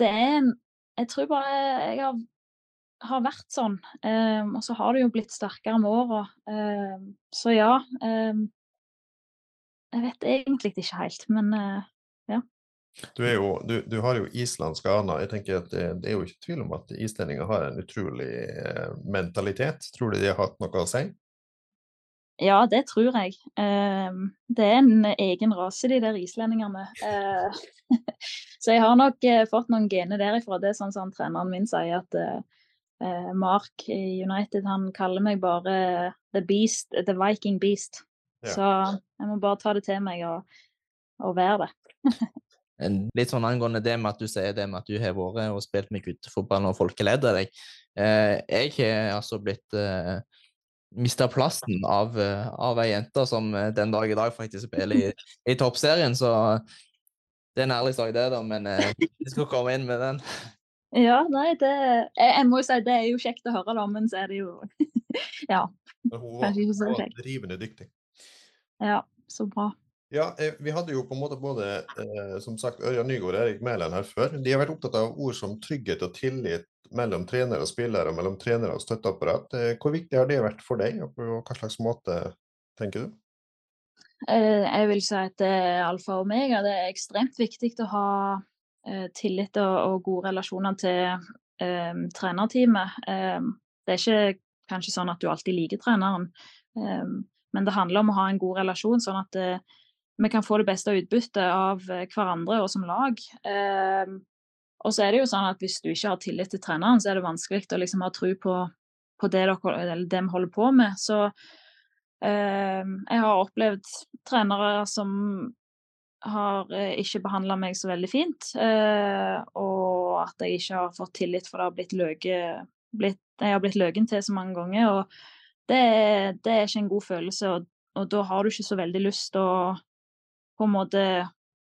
det er en jeg tror bare jeg har har vært sånn. Um, og så har det jo blitt sterkere med åra. Så ja. Jeg vet egentlig ikke helt, men uh, ja. Du, jo, du, du, har jo islandsk aner. Jeg tenker at det, det, er jo ikke tvil om at islendinger har en utrolig uh, mentalitet. Tror du de har hatt noe å si? Ja, det tror jeg. det er en egen rase, de der islendingene. [LAUGHS] så jeg har nok fått noen gener derifra. Det er sånn som treneren min sier, at eh, Mark i United, han kaller meg bare The Beast, The Viking Beast. Ja. Så jeg må bare ta det til meg og, og være det. Litt sånn angående det med at du sier det med at du har vært og spilt med guttefotball og folkeleder deg. Eh, jeg har altså blitt eh, mista plassen av, eh, av ei jente som eh, den dag i dag faktisk spiller i, i toppserien, så det er en ærlig sak, det, da, men eh, vi skal komme inn med den. Ja, nei, det jeg, jeg, må jo si det er jo kjekt å høre, da, men så er det jo [LAUGHS] Ja. Hun var, ikke så kjekt. drivende dyktig. Ja, så bra. Ja, eh, vi hadde jo på en måte både eh, som sagt, Ørjan Nygaard og Erik Mæland her før. De har vært opptatt av ord som trygghet og tillit mellom trener og spillere, og mellom trenere og støtteapparat. Eh, hvor viktig har det vært for deg, og på hva slags måte tenker du? Eh, jeg vil si at det er alfa og omega. Det er ekstremt viktig å ha Eh, tillit og, gode relasjoner til trenerteamet. Det er ikke kanskje sånn at du alltid liker treneren, men det handler om å ha en god relasjon, sånn at vi kan få det beste utbyttet av hverandre og som lag. Og så er det jo sånn at hvis du ikke har tillit til treneren, så er det vanskelig å liksom ha tro på, på det, dere, det holder på med. Så jeg har opplevd trenere som har eh, ikke behandla meg så veldig fint. Eh, og at jeg ikke har fått tillit, for det har blitt løge blitt, Jeg har blitt løgen til så mange ganger. Og det, det er ikke en god følelse, og, og, da har du ikke så veldig lyst til å på en måte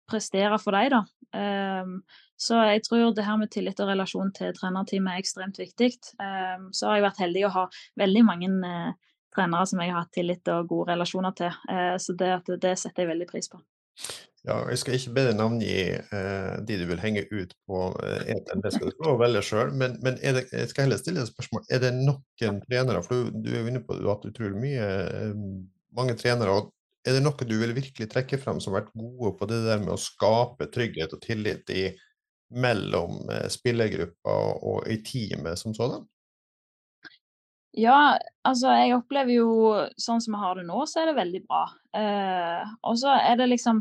prestere for deg, da. Um, så jeg tror det her med tillit og relasjon til trenerteamet er ekstremt viktig. Um, så har jeg vært heldig å ha veldig mange uh, trenere som jeg har hatt tillit og gode relasjoner til. Uh, så det, det setter jeg veldig pris på. Ja, jeg skal ikke be deg navngi eh, de du vil henge ut på eh, eteren, det skal du få velge sjøl. Men, men det, jeg skal heller stille et spørsmål. Er det noen trenere, for du, du er jo inne på at du tror mye eh, mange trenere, og er det noe du vil virkelig trekke fram som har vært gode på det der med å skape trygghet og tillit i, mellom eh, spillergrupper og i teamet som sådan? Ja, altså jeg opplever jo sånn som vi har det nå, så er det veldig bra. Eh, og så er det liksom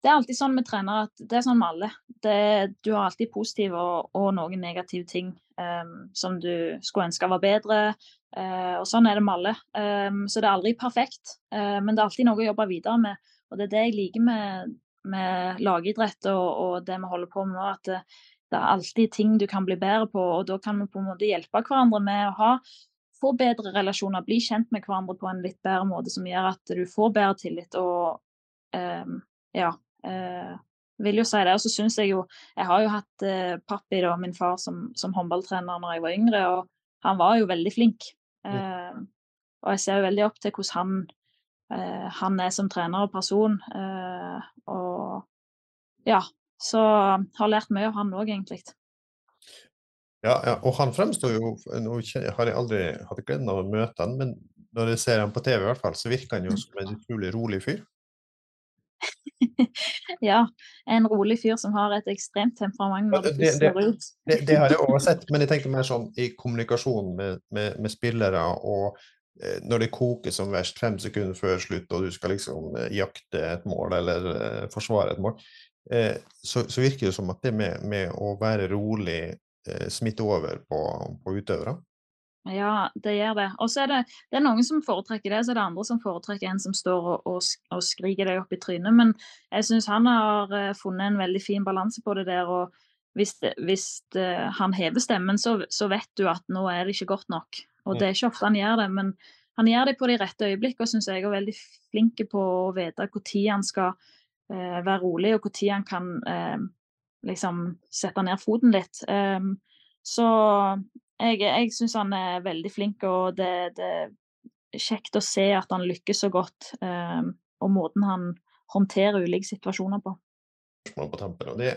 det er alltid sånn med trenere at det er sånn med alle. Det, du har alltid positive og, og noen negative ting som du skulle ønske var bedre. Uh, og sånn er det med alle. Um, så det er aldri perfekt, uh, men det er alltid noe å jobbe videre med. Og det er det jeg liker med, med lagidrett og, og, det vi holder på med nå. At det, det, er alltid ting du kan bli bedre på, og da kan vi på en måte hjelpe hverandre med å ha få bedre relasjoner, bli kjent med hverandre på en litt bedre måte, som gjør at du får bedre tillit og um, ja, Eh, vil jo si det. Og så syns jeg jo Jeg har jo hatt eh, pappi, da, min far, som, som håndballtrener når jeg var yngre, og han var jo veldig flink. Eh, og jeg ser jo veldig opp til hvordan han, eh, han er som trener og person. Eh, og ja, så har lært mye av han òg, egentlig. Ja, ja, og han fremstår jo Nå har jeg aldri hatt gleden av å møte han, men når jeg ser han på TV, i hvert fall, så virker han jo som en utrolig rolig fyr. [LAUGHS] ja, en rolig fyr som har et ekstremt temperament når det, det, det, det, det har jeg også sett, men jeg tenker mer sånn i kommunikasjon med, med, med spillere og eh, når det koker som verst fem sekunder før slutt, og du skal liksom eh, jakte et mål eller eh, forsvare et mål, eh, så, så, virker det som at det med, med å være rolig eh, smitter over på, på utøvere. Ja, det gjør det. Og så er det, det er noen som foretrekker det, så er det andre som foretrekker en som står og, og, og skriker deg opp i trynet. Men jeg syns han har uh, funnet en veldig fin balanse på det der. og hvis, hvis uh, han hever stemmen, så, så, vet du at nå er det ikke godt nok. Og det er ikke ofte han gjør det, men han gjør det på de rette øyeblikkene, syns jeg, er veldig flink på å vite når han skal uh, være rolig, og når han kan liksom sette ned foten litt. Um, så jeg, jeg syns han er veldig flink, og det, det, er kjekt å se at han lykkes så godt. Um, og måten han håndterer ulike situasjoner på. på tampen, og det,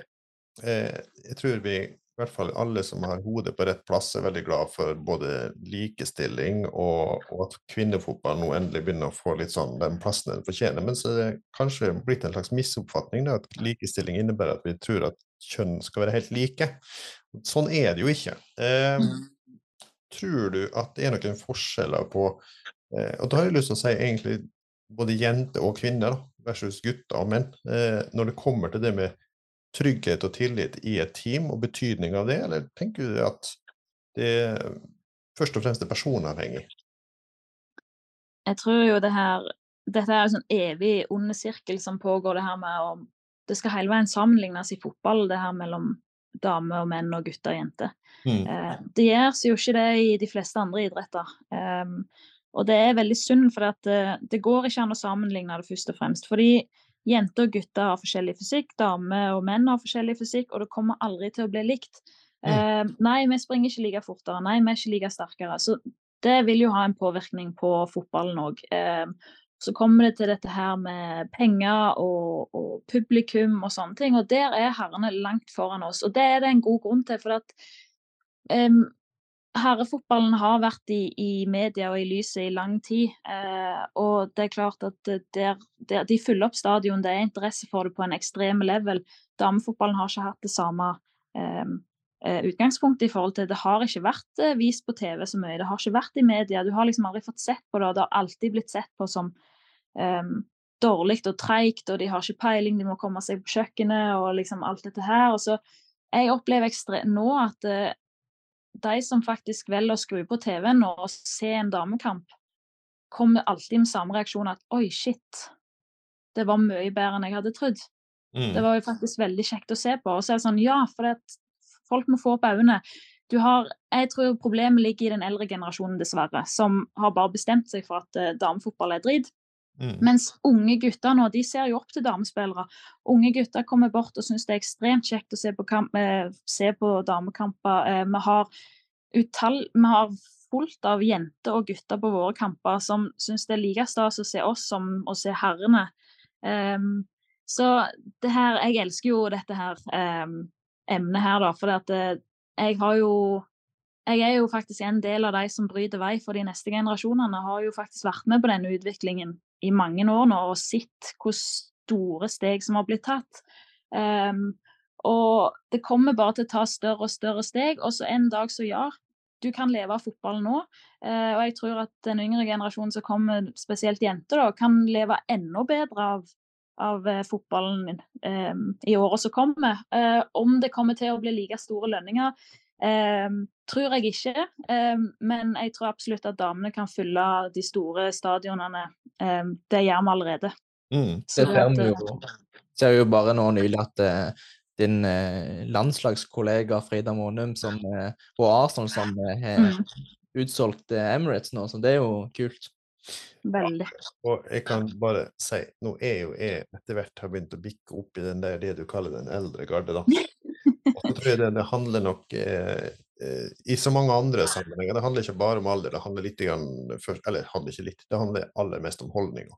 eh, jeg tror vi i hvert fall alle som har hodet på rett plass, er veldig glad for både likestilling og, og at kvinnefotball nå endelig begynner å få litt sånn den plassen den fortjener. Men så er det kanskje blitt en slags misoppfatning da, at likestilling innebærer at vi tror at kjønn skal være helt like. Sånn er det jo ikke. Eh, tror du at det er noen forskjeller på eh, Og da har jeg lyst til å si egentlig både jenter og kvinner versus gutter og menn. Eh, når det kommer til det med trygghet og tillit i et team, og betydning av det, eller tenker du at det først og fremst er personavhengig? Jeg tror jo det her Dette er en sånn evig onde sirkel som pågår, det her med om Det skal hele veien sammenlignes i fotball, det her mellom damer og menn og gutter og jenter. Mm. Eh, det gjøres jo ikke det i de fleste andre idretter. Um, og det er veldig synd, for det, det går ikke an å sammenligne det først og fremst. Fordi Jenter og gutter har forskjellig fysikk, damer og menn har forskjellig fysikk, og det kommer aldri til å bli likt. Mm. Uh, nei, vi springer ikke like fortere, nei, vi er ikke like sterkere. Så det vil jo ha en påvirkning på fotballen òg. Uh, så kommer det til dette her med penger og, og, publikum og sånne ting, og der er herrene langt foran oss. Og det er det en god grunn til, for at um, herrefotballen har vært i, i, media og i lyset i lang tid. Eh, og det er klart at der, der, de fyller opp stadion, det er interesse for det på en ekstrem level. Damefotballen har ikke hatt det samme eh, utgangspunktet i forhold til Det har ikke vært eh, vist på TV så mye, det har ikke vært i media. Du har liksom aldri fått sett på det, og det har alltid blitt sett på som eh, dårlig og treigt, og de har ikke peiling, de må komme seg på kjøkkenet og liksom alt dette her. og så jeg opplever nå at uh, de som faktisk velger å skru på TV-en og se en damekamp, kommer alltid med samme reaksjon at oi, shit, det var mye bedre enn jeg hadde trodd. Mm. Det var jo faktisk veldig kjekt å se på. Og så er det sånn, ja, for det, folk må få opp øynene. Du har, jeg tror problemet ligger i den eldre generasjonen, dessverre, som har bare bestemt seg for at uh, damefotball er drit. Mm. Mens unge gutter nå, de ser jo opp til damespillere. Unge gutter kommer bort og syns det er ekstremt kjekt å se på, kamp, eh, se på damekamper. Eh, vi, har utall, vi har fullt av jenter og gutter på våre kamper som syns det er like stas å se oss som å se herrene. Um, så det her Jeg elsker jo dette her um, emnet her, da, for eh, jeg har jo jeg er jo faktisk en del av de som bryter vei for de neste generasjonene. Har jo faktisk vært med på denne utviklingen i mange år nå og sett hvor store steg som har blitt tatt. Um, og det kommer bare til å ta større og større steg. Og så en dag så ja, du kan leve av fotball nå. Uh, og jeg tror at den yngre generasjonen som kommer, spesielt jenter, da, kan leve enda bedre av, av uh, fotballen um, i året som kommer. Uh, om det kommer til å bli like store lønninger, Um, tror jeg ikke, um, men jeg tror absolutt at damene kan fylle de store stadionene. Um, det gjør vi allerede. Mm, det ser vi jo, ser jo bare nå nylig at uh, din uh, landslagskollega Frida Månum som, uh, og Arsenal som har mm. utsolgt Emirates nå, så det er jo kult. Veldig. Og jeg kan bare si, nå er jo jeg etter hvert har begynt å bikke opp i den der, det du kaller den eldre garde, da. [LAUGHS] Tror det, det handler nok eh, eh, i så mange andre sammenhenger. Det handler ikke bare om alder, det handler litt grann, for, eller handler ikke litt, det handler aller mest om holdninger.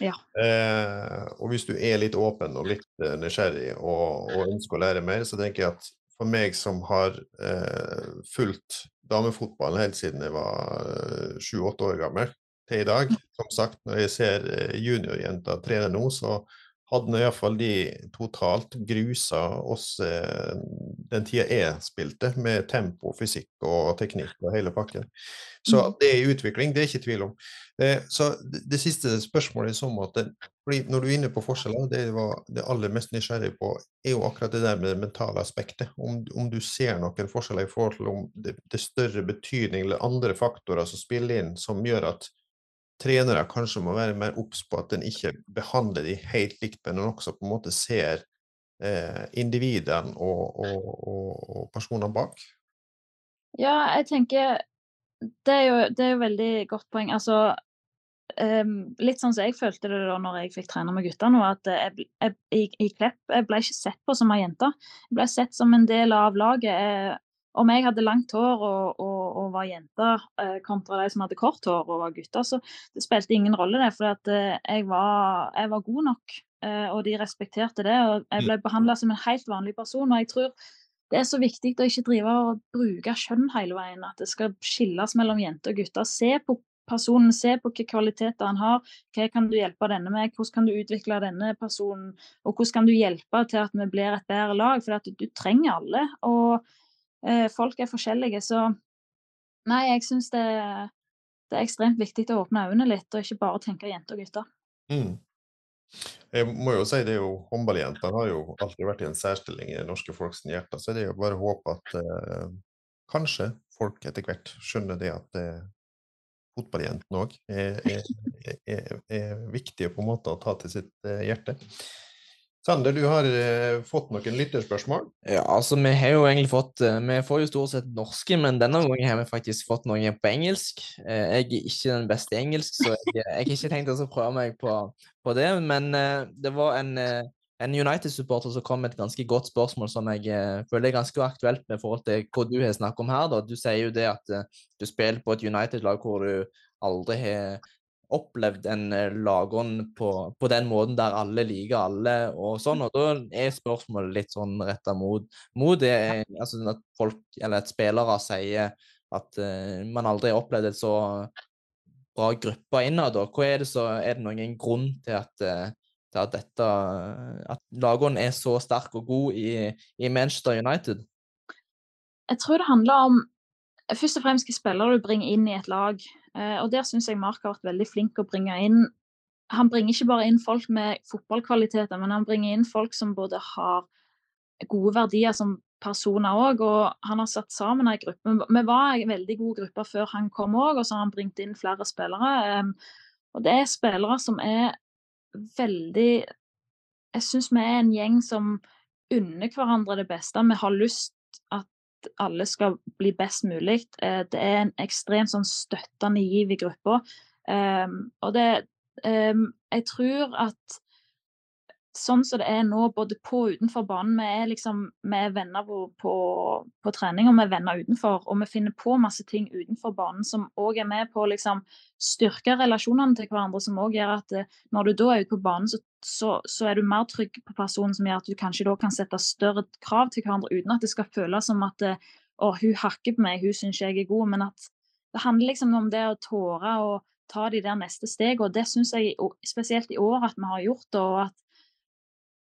Ja. Eh, og hvis du er litt åpen og litt eh, nysgjerrig og, og, ønsker å lære mer, så tenker jeg at for meg som har eh, fulgt damefotballen helt siden jeg var eh, sju-åtte år gammel, til i dag, som sagt, når jeg ser juniorjenter trene nå, så hadde nå iallfall de totalt grusa oss eh, den tida jeg spilte, med tempo, fysikk og teknikk og hele pakken. Så mm. det er utvikling, det er ikke tvil om. Eh, så det, siste spørsmålet er sånn at Når du er inne på forskjeller, det var det aller mest nysgjerrig på, er jo akkurat det der med det mentale aspektet. Om, om du ser noen forskjeller i forhold til om det, det større betydning eller andre faktorer som spiller inn, som gjør at trenere kanskje må være mer obs på at en ikke behandler de helt likt, men en også på en måte ser eh, individene og, og, og, og, personene bak? Ja, jeg tenker Det er jo, det er jo veldig godt poeng. Altså um, litt sånn som jeg følte det da når jeg fikk trene med gutta nå, at jeg, jeg, i, i Klepp jeg ble ikke sett på som ei jente. Jeg ble sett som en del av laget. Jeg, om jeg hadde langt hår og, og, og var jente eh, kontra de som hadde kort hår og var gutter, så det spilte ingen rolle, det. For eh, jeg, var, jeg, var, god nok, eh, og de respekterte det. Og jeg ble behandla som en helt vanlig person. Og jeg tror det er så viktig å ikke drive og bruke kjønn hele veien. At det skal skilles mellom jenter og gutter. Se på personen, se på hvilke kvaliteter han har. Hva kan du hjelpe denne med? Hvordan kan du utvikle denne personen? Og hvordan kan du hjelpe til at vi blir et bedre lag? For du, trenger alle. Og folk er forskjellige. Så nei, jeg syns det, det, er ekstremt viktig å åpne øynene litt, og ikke bare tenke jenter og gutter. Mm. Jeg må jo si det er jo Håndballjentene har jo alltid vært i en særstilling i det norske folks hjerter, så det er jo bare å håpe at eh, kanskje folk etter hvert skjønner det at eh, fotballjentene òg er, er, er, er, viktige på en måte å ta til sitt eh, hjerte. Sander, du har uh, fått noen lytterspørsmål? Ja, altså vi har jo egentlig fått uh, Vi får jo stort sett norske, men denne gangen har vi faktisk fått noen på engelsk. Uh, jeg er ikke den beste i engelsk, så jeg, jeg har ikke tenkt å prøve meg på, på det. Men det var en, en United-supporter som kom med et ganske godt spørsmål som jeg føler er ganske aktuelt med forhold til hva du har snakket om her. Da. Du sier jo det at du spiller på et United-lag hvor du aldri har opplevd en eh, lagånd på, på, den måten der alle liker alle og sånn. Og da er spørsmålet litt sånn retta mot, mot det altså at folk, eller at spillere sier at uh, man aldri har opplevd et så bra gruppe innad. Hva er det så Er det noen grunn til at, til at dette At lagånden er så sterk og god i, i Manchester United? Jeg tror det handler om først og fremst hvilke spillere du bringer inn i et lag. Eh, og der syns jeg Mark har vært veldig flink å bringe inn Han bringer ikke bare inn folk med fotballkvaliteter, men han bringer inn folk som både har gode verdier som personer òg, og han har satt sammen ei gruppe. Vi var en veldig god gruppe før han kom òg, og så har han bringt inn flere spillere. Og det er spillere som er veldig Jeg syns vi er en gjeng som unner hverandre det beste. Vi har lyst alle skal bli best mulig. Eh, det er en ekstremt sånn støttende giv i gruppa. Um, og det um, Jeg tror at sånn som det er nå, både på og utenfor banen Vi er liksom, vi er venner på, på, på, trening, og vi er venner utenfor. Og vi finner på masse ting utenfor banen som òg er med på å liksom, styrke relasjonene til hverandre. Som òg gjør at eh, når du da er ute på banen, så, så, så, er du mer trygg på personen, som gjør at du kanskje da kan sette større krav til hverandre uten at det skal føles som at eh, å, hun hakker på meg, hun syns jeg er god. Men at det handler liksom om det å tåre å ta de der neste steg, og det syns jeg spesielt i år at vi har gjort. og at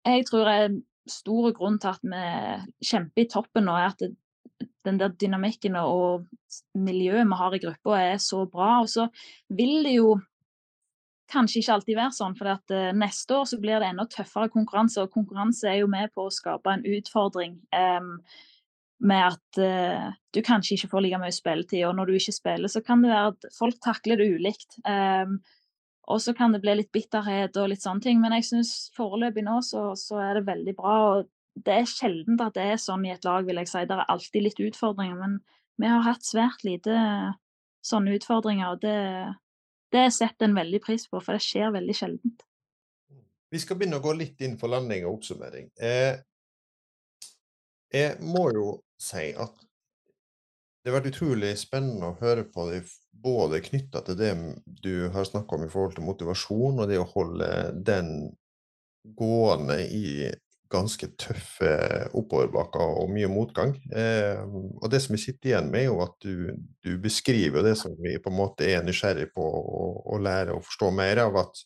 jeg tror en stor grunn til at vi kjemper i toppen nå, er at det, den der dynamikken og miljøet vi har i gruppa, er så bra. Og så vil det jo kanskje ikke alltid være sånn, for at, uh, neste år så blir det enda tøffere konkurranse. Og konkurranse er jo med på å skape en utfordring um, med at uh, du kanskje ikke får like mye spilletid. Og når du ikke spiller, så kan det være at folk takler det ulikt. Um, og så kan det bli litt bitterhet og litt sånne ting. Men jeg syns foreløpig nå så, så, er det veldig bra. og Det er sjelden at det er sånn i et lag, vil jeg si. Det er alltid litt utfordringer. Men vi har hatt svært lite sånne utfordringer. og det, det setter en veldig pris på, for det skjer veldig sjeldent. Vi skal begynne å gå litt inn for landing og oppsummering. Eh, jeg må jo si at det har vært utrolig spennende å høre på deg, både knytta til det du har snakka om i forhold til motivasjon, og det å holde den gående i ganske tøffe oppoverbakker og mye motgang. Eh, og det som vi sitter igjen med, er jo at du, du beskriver det som vi på en måte er nysgjerrig på å lære og forstå mer av. at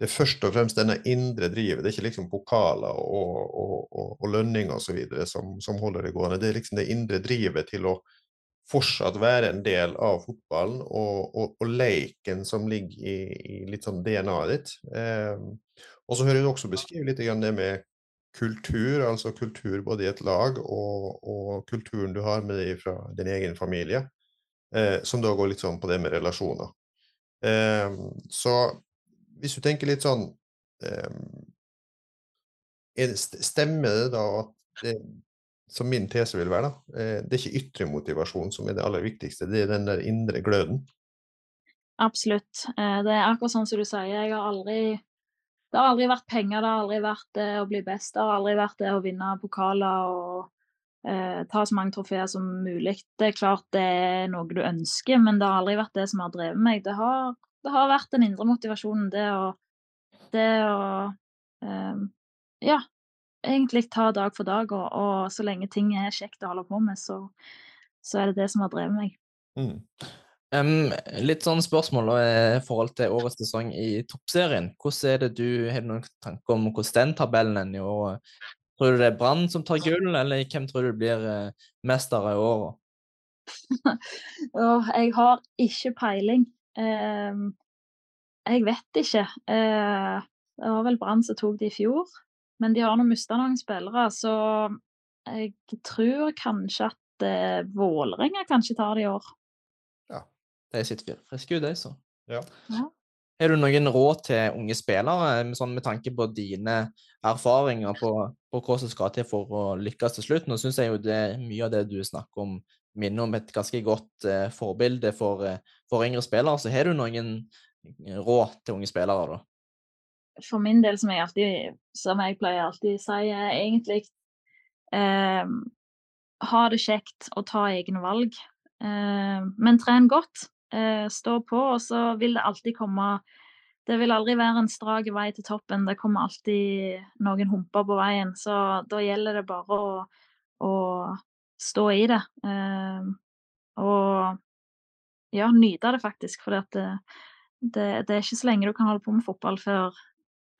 det er først og fremst denne indre drivet. Det er ikke liksom pokaler og, og, og, og lønninger osv. Som, som holder det gående. Det er liksom det indre drivet til å fortsatt være en del av fotballen og, og, og leken som ligger i, i litt sånn DNA-et ditt. Eh, og så hører du også beskrive litt det med kultur, altså kultur både i et lag og, og kulturen du har med deg fra din egen familie, eh, som da går litt sånn på det med relasjoner. Eh, så hvis du tenker litt sånn eh, Stemmer det da at det, som min tese vil være, da. Eh, det er ikke ytre motivasjon som er det aller viktigste, det er den der indre gløden. Absolutt. Eh, det er akkurat sånn som du sier. Jeg har aldri Det har aldri vært penger, det har aldri vært det å bli best, det har aldri vært det å vinne pokaler og eh, ta så mange trofeer som mulig. Det er klart det er noe du ønsker, men det har aldri vært det som har drevet meg. Det har, det har vært den indre motivasjonen, det å, det å eh, Ja, egentlig ta dag for dag, og, og så lenge ting er kjekt å holde på med, så, så er det det som har drevet meg. Mm. Um, litt sånn spørsmål i forhold til årets sesong i Toppserien. Hvordan er det du, Har du noen tanker om hvordan den tabellen er i år? Tror du det er Brann som tar gull, eller hvem tror du blir uh, mester i år? oh, [LAUGHS] jeg har ikke peiling. Um, jeg vet ikke. Uh, det var vel Brann som tok det i fjor. Men de har nå mista noen spillere, så jeg tror kanskje at uh, Vålerenga kanskje tar det i år. De sitter friske ut, de, så. Ja. Ja. Har du noen råd til unge spillere, sånn med tanke på dine erfaringer på, på hva som skal til for å lykkes til slutt? Nå syns jeg jo det mye av det du snakker om, minner om et ganske godt eh, forbilde for, eh, for, yngre spillere. Så har du noen råd til unge spillere, da? For min del, som jeg, alltid, som jeg pleier alltid å si, er egentlig eh, ha det kjekt og ta egne valg. Eh, men tren godt eh, stå på, og så vil det alltid komme Det vil aldri være en strak vei til toppen. Det kommer alltid noen humper på veien. Så da gjelder det bare å, å stå i det. Eh, og ja, nyte det faktisk. For det, det, det, er ikke så lenge du kan holde på med fotball før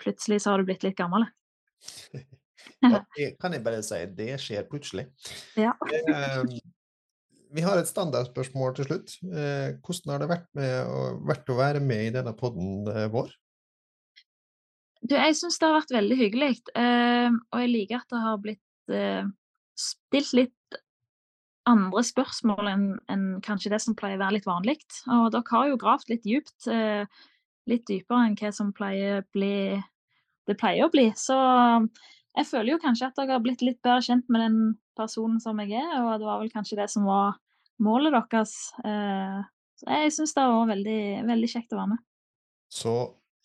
plutselig så har du blitt litt gammel. [LAUGHS] ja, [LAUGHS] det kan jeg bare si. Det skjer plutselig. Ja. [LAUGHS] Eh, vi har et standardspørsmål til slutt. Eh, hvordan har det vært, med, vært, å være med i denne podden eh, vår? Du, jeg syns det har vært veldig hyggelig, og jeg liker at det har blitt stilt litt andre spørsmål enn enn kanskje det som pleier å være litt vanlig. Og dere har jo gravd litt djupt, eh, litt dypere enn hva som pleier bli, det pleier å bli. Så jeg føler jo kanskje at dere har blitt litt bedre kjent med den personen som jeg er, og det var vel kanskje det som var målet deres. Eh, så jeg syns det var veldig, veldig kjekt å være med. Så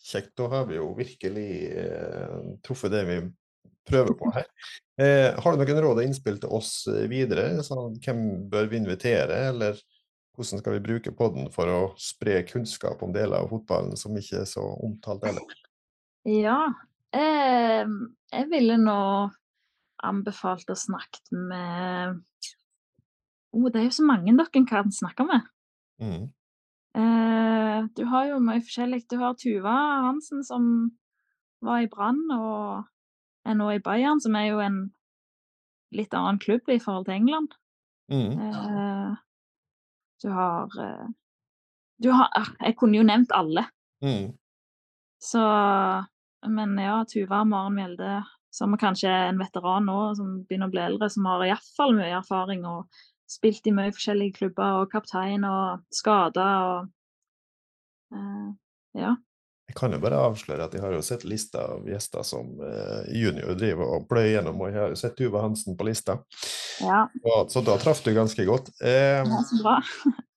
kjekt. Da har vi jo virkelig eh, truffet det vi prøver på her. Eh, har du noen råd og innspill til oss videre? Sånn, hvem bør vi invitere, eller hvordan skal vi bruke podden for å spre kunnskap om deler av fotballen som ikke er så omtalt ellers? Ja, eh, jeg ville nå anbefalt å snakke med oh, Det er jo så mange dere kan snakke med. Mm. Eh, du har jo mye forskjellig. Du har Tuva Hansen, som var i Brann og er nå i Bayern, som er jo en litt annen klubb i forhold til England. Mm. Eh, du har eh, Du har ah, Jeg kunne jo nevnt alle. Mm. Så Men ja, Tuva Maren Mjelde som kanskje er en veteran nå, som begynner å bli eldre, som har iallfall mye erfaring og spilt i mye forskjellige klubber, og kaptein og skada og uh, Ja. Jeg kan jo bare avsløre at jeg har jo sett lista av gjester som eh, junior driver og pløyer gjennom, og jeg har jo sett Tuva Hansen på lista. Ja. Og, så da traff du ganske godt. Eh, ja, så bra.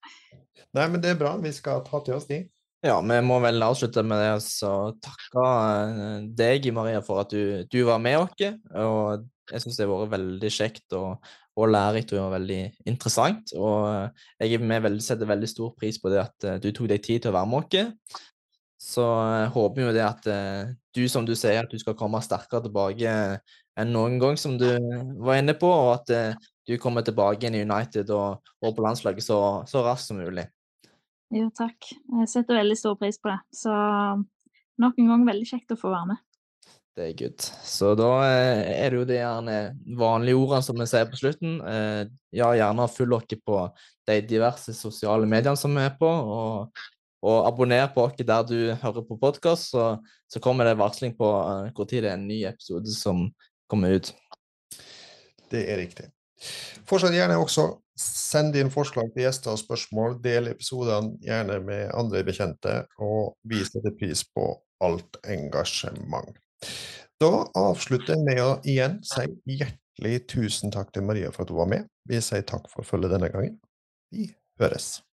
[LAUGHS] nei, men det er bra. Vi skal ta til oss de. Ja, vi må vel avslutte med det å takke eh, deg, Maria, for at du, du var med oss. Og jeg syns det har vært veldig kjekt og, og lærerikt og veldig interessant. Og jeg veldig, setter veldig stor pris på det at eh, du tok deg tid til å være med oss. Så jeg håper jo det at eh, du, som du sier, at du skal komme sterkere tilbake enn noen gang, som du var inne på, og at du kommer tilbake igjen i United og, og på landslaget så, så raskt som mulig. Jo, takk. Jeg setter veldig stor pris på det. Så nok en gang veldig kjekt å få være med. Det er good. Så da eh, er det jo de vanlige ordene som vi sier på slutten. Eh, ja, gjerne følg dere på de diverse sosiale mediene som vi er på, og, og abonner på oss der du hører på podkast, så, så, kommer det varsling på uh, hvor tid det er en ny episode som kommer ut. Det er riktig. Fortsett gjerne også send inn forslag til gjester og spørsmål. Del episodene gjerne med andre bekjente, og vi setter pris på alt engasjement. Da avslutter jeg med å igjen si hjertelig tusen takk til Maria for at hun var med. Vi sier takk for følget denne gangen. Vi høres.